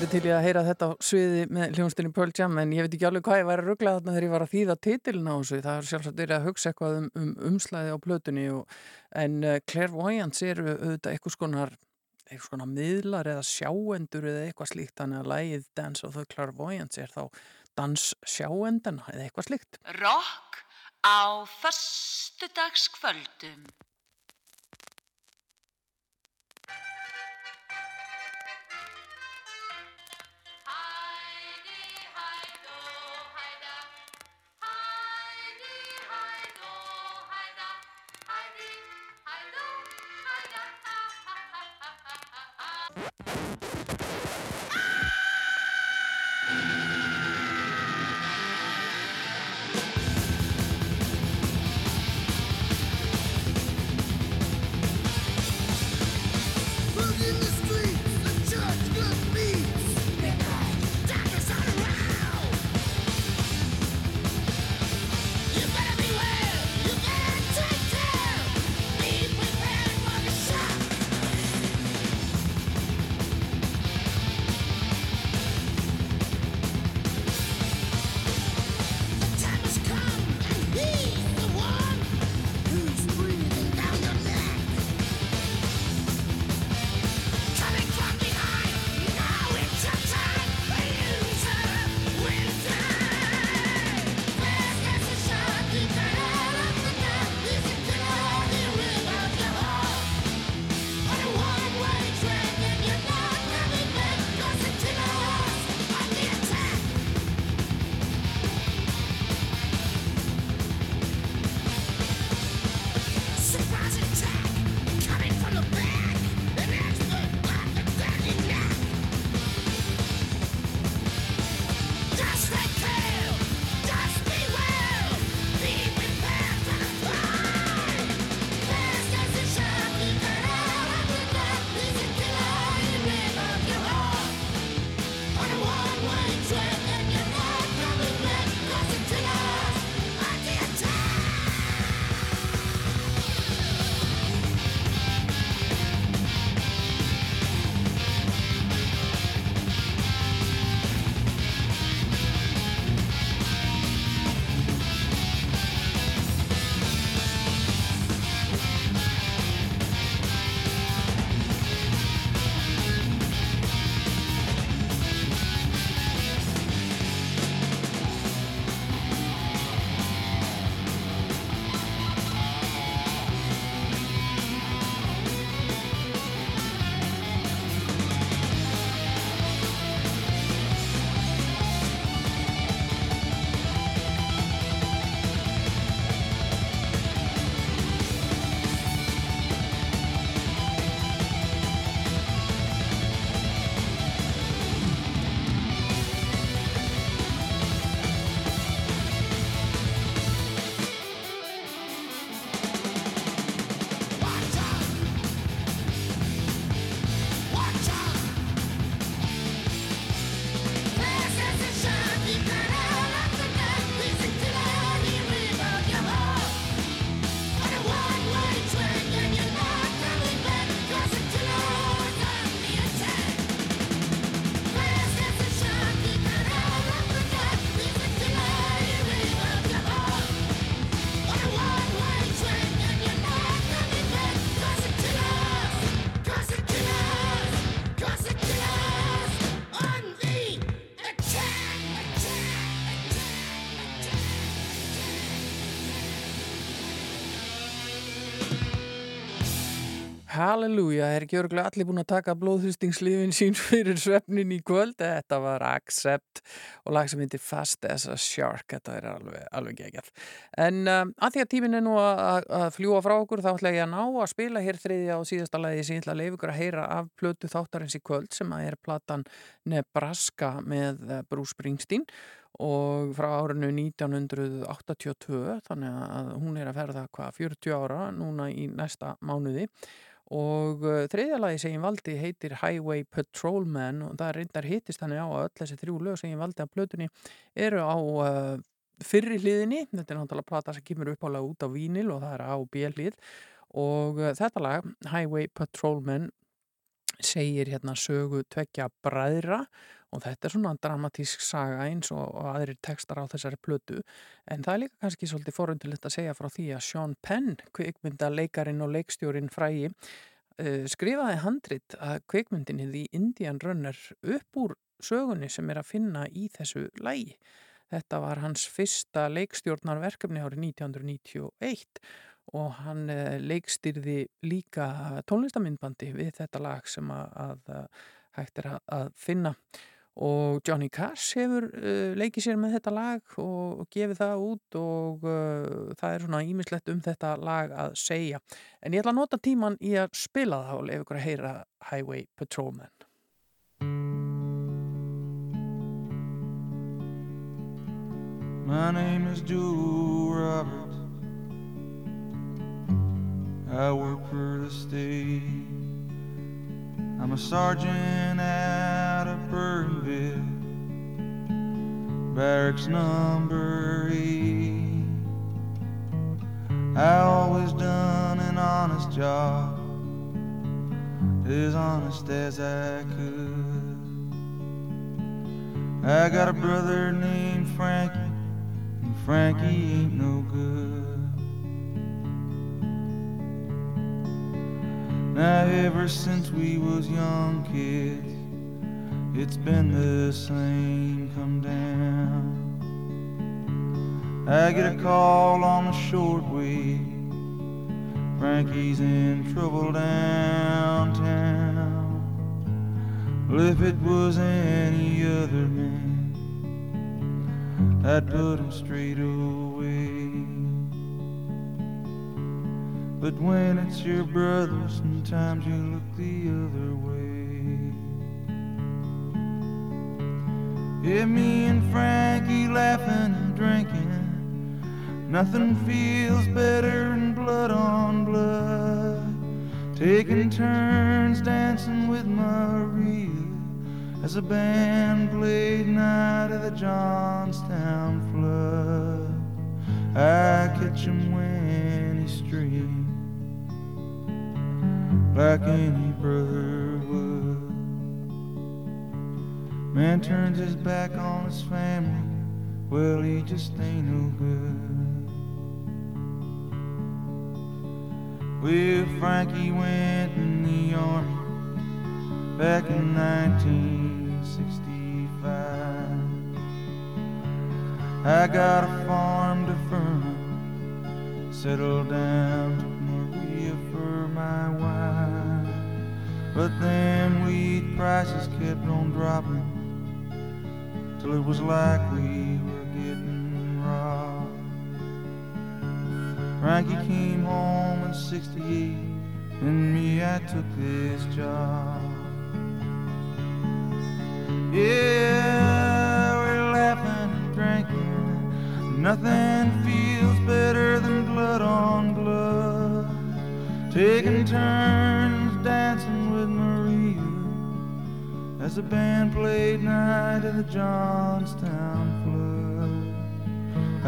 verið til að heyra þetta sviði með hljónstinni Pearl Jam en ég veit ekki alveg hvað ég væri að ruggla þarna þegar ég var að þýða titilin á þessu. Það er sjálfsagt verið að hugsa eitthvað um, um umslæði á plötunni og, en uh, Clairvoyance eru auðvitað eitthvað skonar, eitthvað skonar miðlar eða sjáendur eða eitthvað slíkt þannig að lægið Dance of the Clairvoyance er þá dans sjáendana eða eitthvað slíkt. Rock á föstudagskvöldum. Halleluja, er ekki örgulega allir búin að taka blóðhristingslifin sín fyrir svefnin í kvöld? Þetta var Accept og lag sem heitir Fast as a Shark, þetta er alveg, alveg geggjall. En um, að því að tímin er nú að, fljúa frá okkur þá ætla ég að ná að spila hér þriðja og síðasta lagi sem ég ætla að leifa ykkur að heyra af plötu þáttarins í kvöld sem að er platan Nebraska með eh, Bruce Springsteen og frá árinu 1982 þannig að hún er að ferða hvað 40 ára núna í næsta mánuði og uh, þriðja lagi sem ég valdi heitir Highway Patrolman og það reyndar hittist þannig á að öll þessi þrjú lög sem ég valdi af plötunni eru á uh, fyrri hliðinni, þetta er náttúrulega plata sem kemur uppálega út á vínil og það er á B hlið. Og uh, þetta lag Highway Patrolman segir hérna sögu tvekja bræðra og þetta er svona dramatísk saga eins og, og aðrir textar á þessari plötu en það er líka kannski svolítið forundilegt að segja frá því að Sean Penn, kvikmynda leikarin og leikstjórin frægi uh, skrifaði handrit að kvikmyndinni The Indian Runner upp úr sögunni sem er að finna í þessu lægi. Þetta var hans fyrsta leikstjórnarverkefni árið 1991 og hann uh, leikstyrði líka tónlistamindbandi við þetta lag sem að, að hægt er að, að finna og Johnny Cash hefur uh, leikið sér með þetta lag og, og gefið það út og uh, það er svona ímislegt um þetta lag að segja en ég ætla að nota tíman í að spila það og lefa ykkur að heyra Highway Patrolman My name is Joe Roberts. I work for the state. I'm a sergeant out of Burnville, barracks number eight. I always done an honest job, as honest as I could. I got a brother named Frankie, and Frankie ain't no good. Now ever since we was young kids, it's been the same come down. I get a call on the shortwave. Frankie's in trouble downtown. Well, if it was any other man, I'd put him straight away. But when it's your brother, sometimes you look the other way. Yeah, me and Frankie laughing and drinking. Nothing feels better than blood on blood. Taking turns dancing with Maria as a band played Night of the Johnstown Flood. I catch him when he's straight like any brother Man turns his back on his family, well, he just ain't no good. Well, Frankie went in the army back in 1965. I got a farm to Furman, settled down, to Maria for my wife. But then wheat prices kept on dropping till it was like we were getting robbed. Frankie came home in 68 and me, I took this job. Yeah, we're laughing and drinking. Nothing feels better than blood on blood. Taking turns dancing as the band played Night of the Johnstown Flood.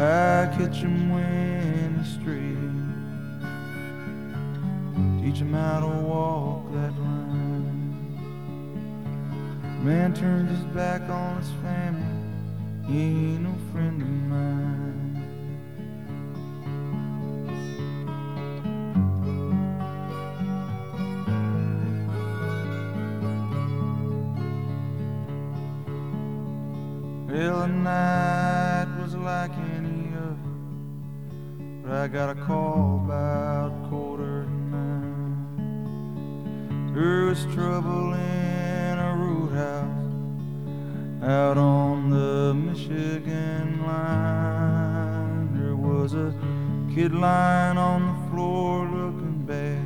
I catch him when he's straight, teach him how to walk that line. Man turns his back on his family, he ain't no friend of mine. Got a call about quarter to nine. There was trouble in a root roadhouse out on the Michigan line. There was a kid lying on the floor looking bad,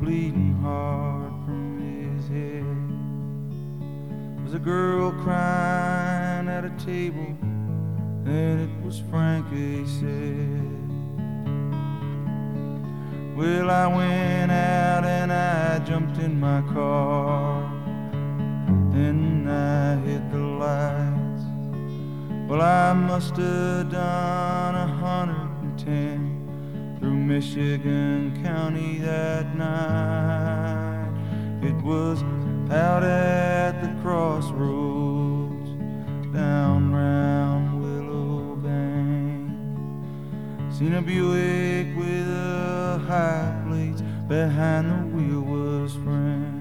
bleeding hard from his head. There was a girl crying at a table, and it was Frankie said. Well, I went out and I jumped in my car and I hit the lights. Well, I must have done a hundred and ten through Michigan County that night. It was out at the crossroads down round Willow Bank. Seen a Buick behind the wheel was framed.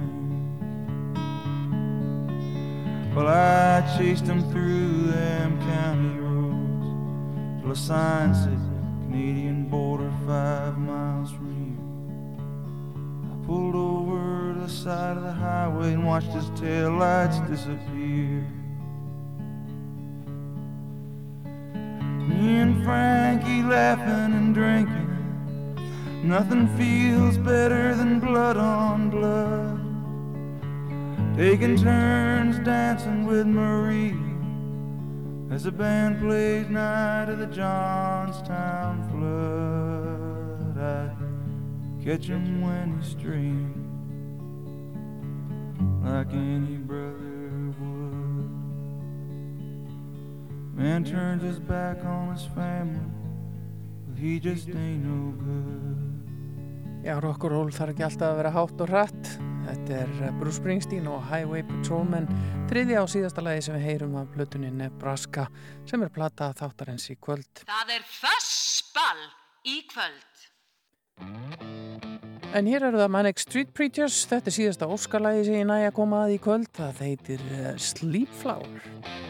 Well, I chased him through them county roads till a sign said Canadian border five miles from here. I pulled over to the side of the highway and watched his tail lights disappear. Me and Frankie laughing and drinking. Nothing feels better than blood on blood. Taking turns dancing with Marie as the band plays Night of the Johnstown Flood. I catch him when he's straying like any brother would. Man turns his back on his family, but he just ain't no good. Já, rock'n'roll þarf ekki alltaf að vera hátt og hratt. Þetta er eh, Bruce Springsteen og Highway Patrolman, þriðja og síðasta lagi sem við heyrum af plötunni Nebraska sem er plata þáttarins í kvöld. Það er fössball í kvöld. En hér eru það Manic Street Preachers, þetta er síðasta óskalagi sem ég næja að koma að í kvöld, það heitir eh, Sleep Flower.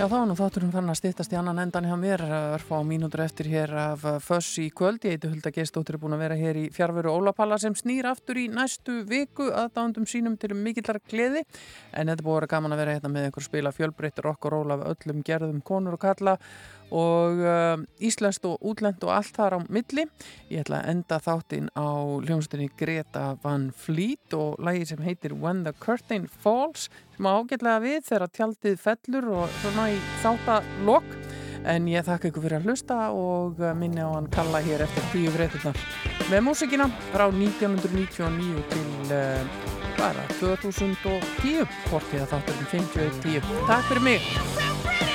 Já, þá nú þátturum fann að stýttast í annan endan hjá mér, örfá mínútur eftir hér af uh, Föss í kvöld. Ég heiti Hulda Geistóttir er búin að vera hér í fjárveru Ólapalla sem snýr aftur í næstu viku aðdándum sínum til mikillar gleði. En þetta búin að vera gaman að vera hérna með einhver spila fjölbreytt rock og ról af öllum gerðum konur og kalla og uh, íslenskt og útlend og allt þar á milli. Ég ætla að enda þáttinn á hljómsdunni Greta Van Fleet og lagi sem heitir When the Curtain Falls sem ágætlega við þegar tjaldið fellur og svona í þáttalokk. En ég þakka ykkur fyrir að hlusta og uh, minni á hann kalla hér eftir tíu fréttunar. Með músikina frá 1999 til uh, bara 2010, hvort ég að þátturinn 51.10. Takk fyrir mig!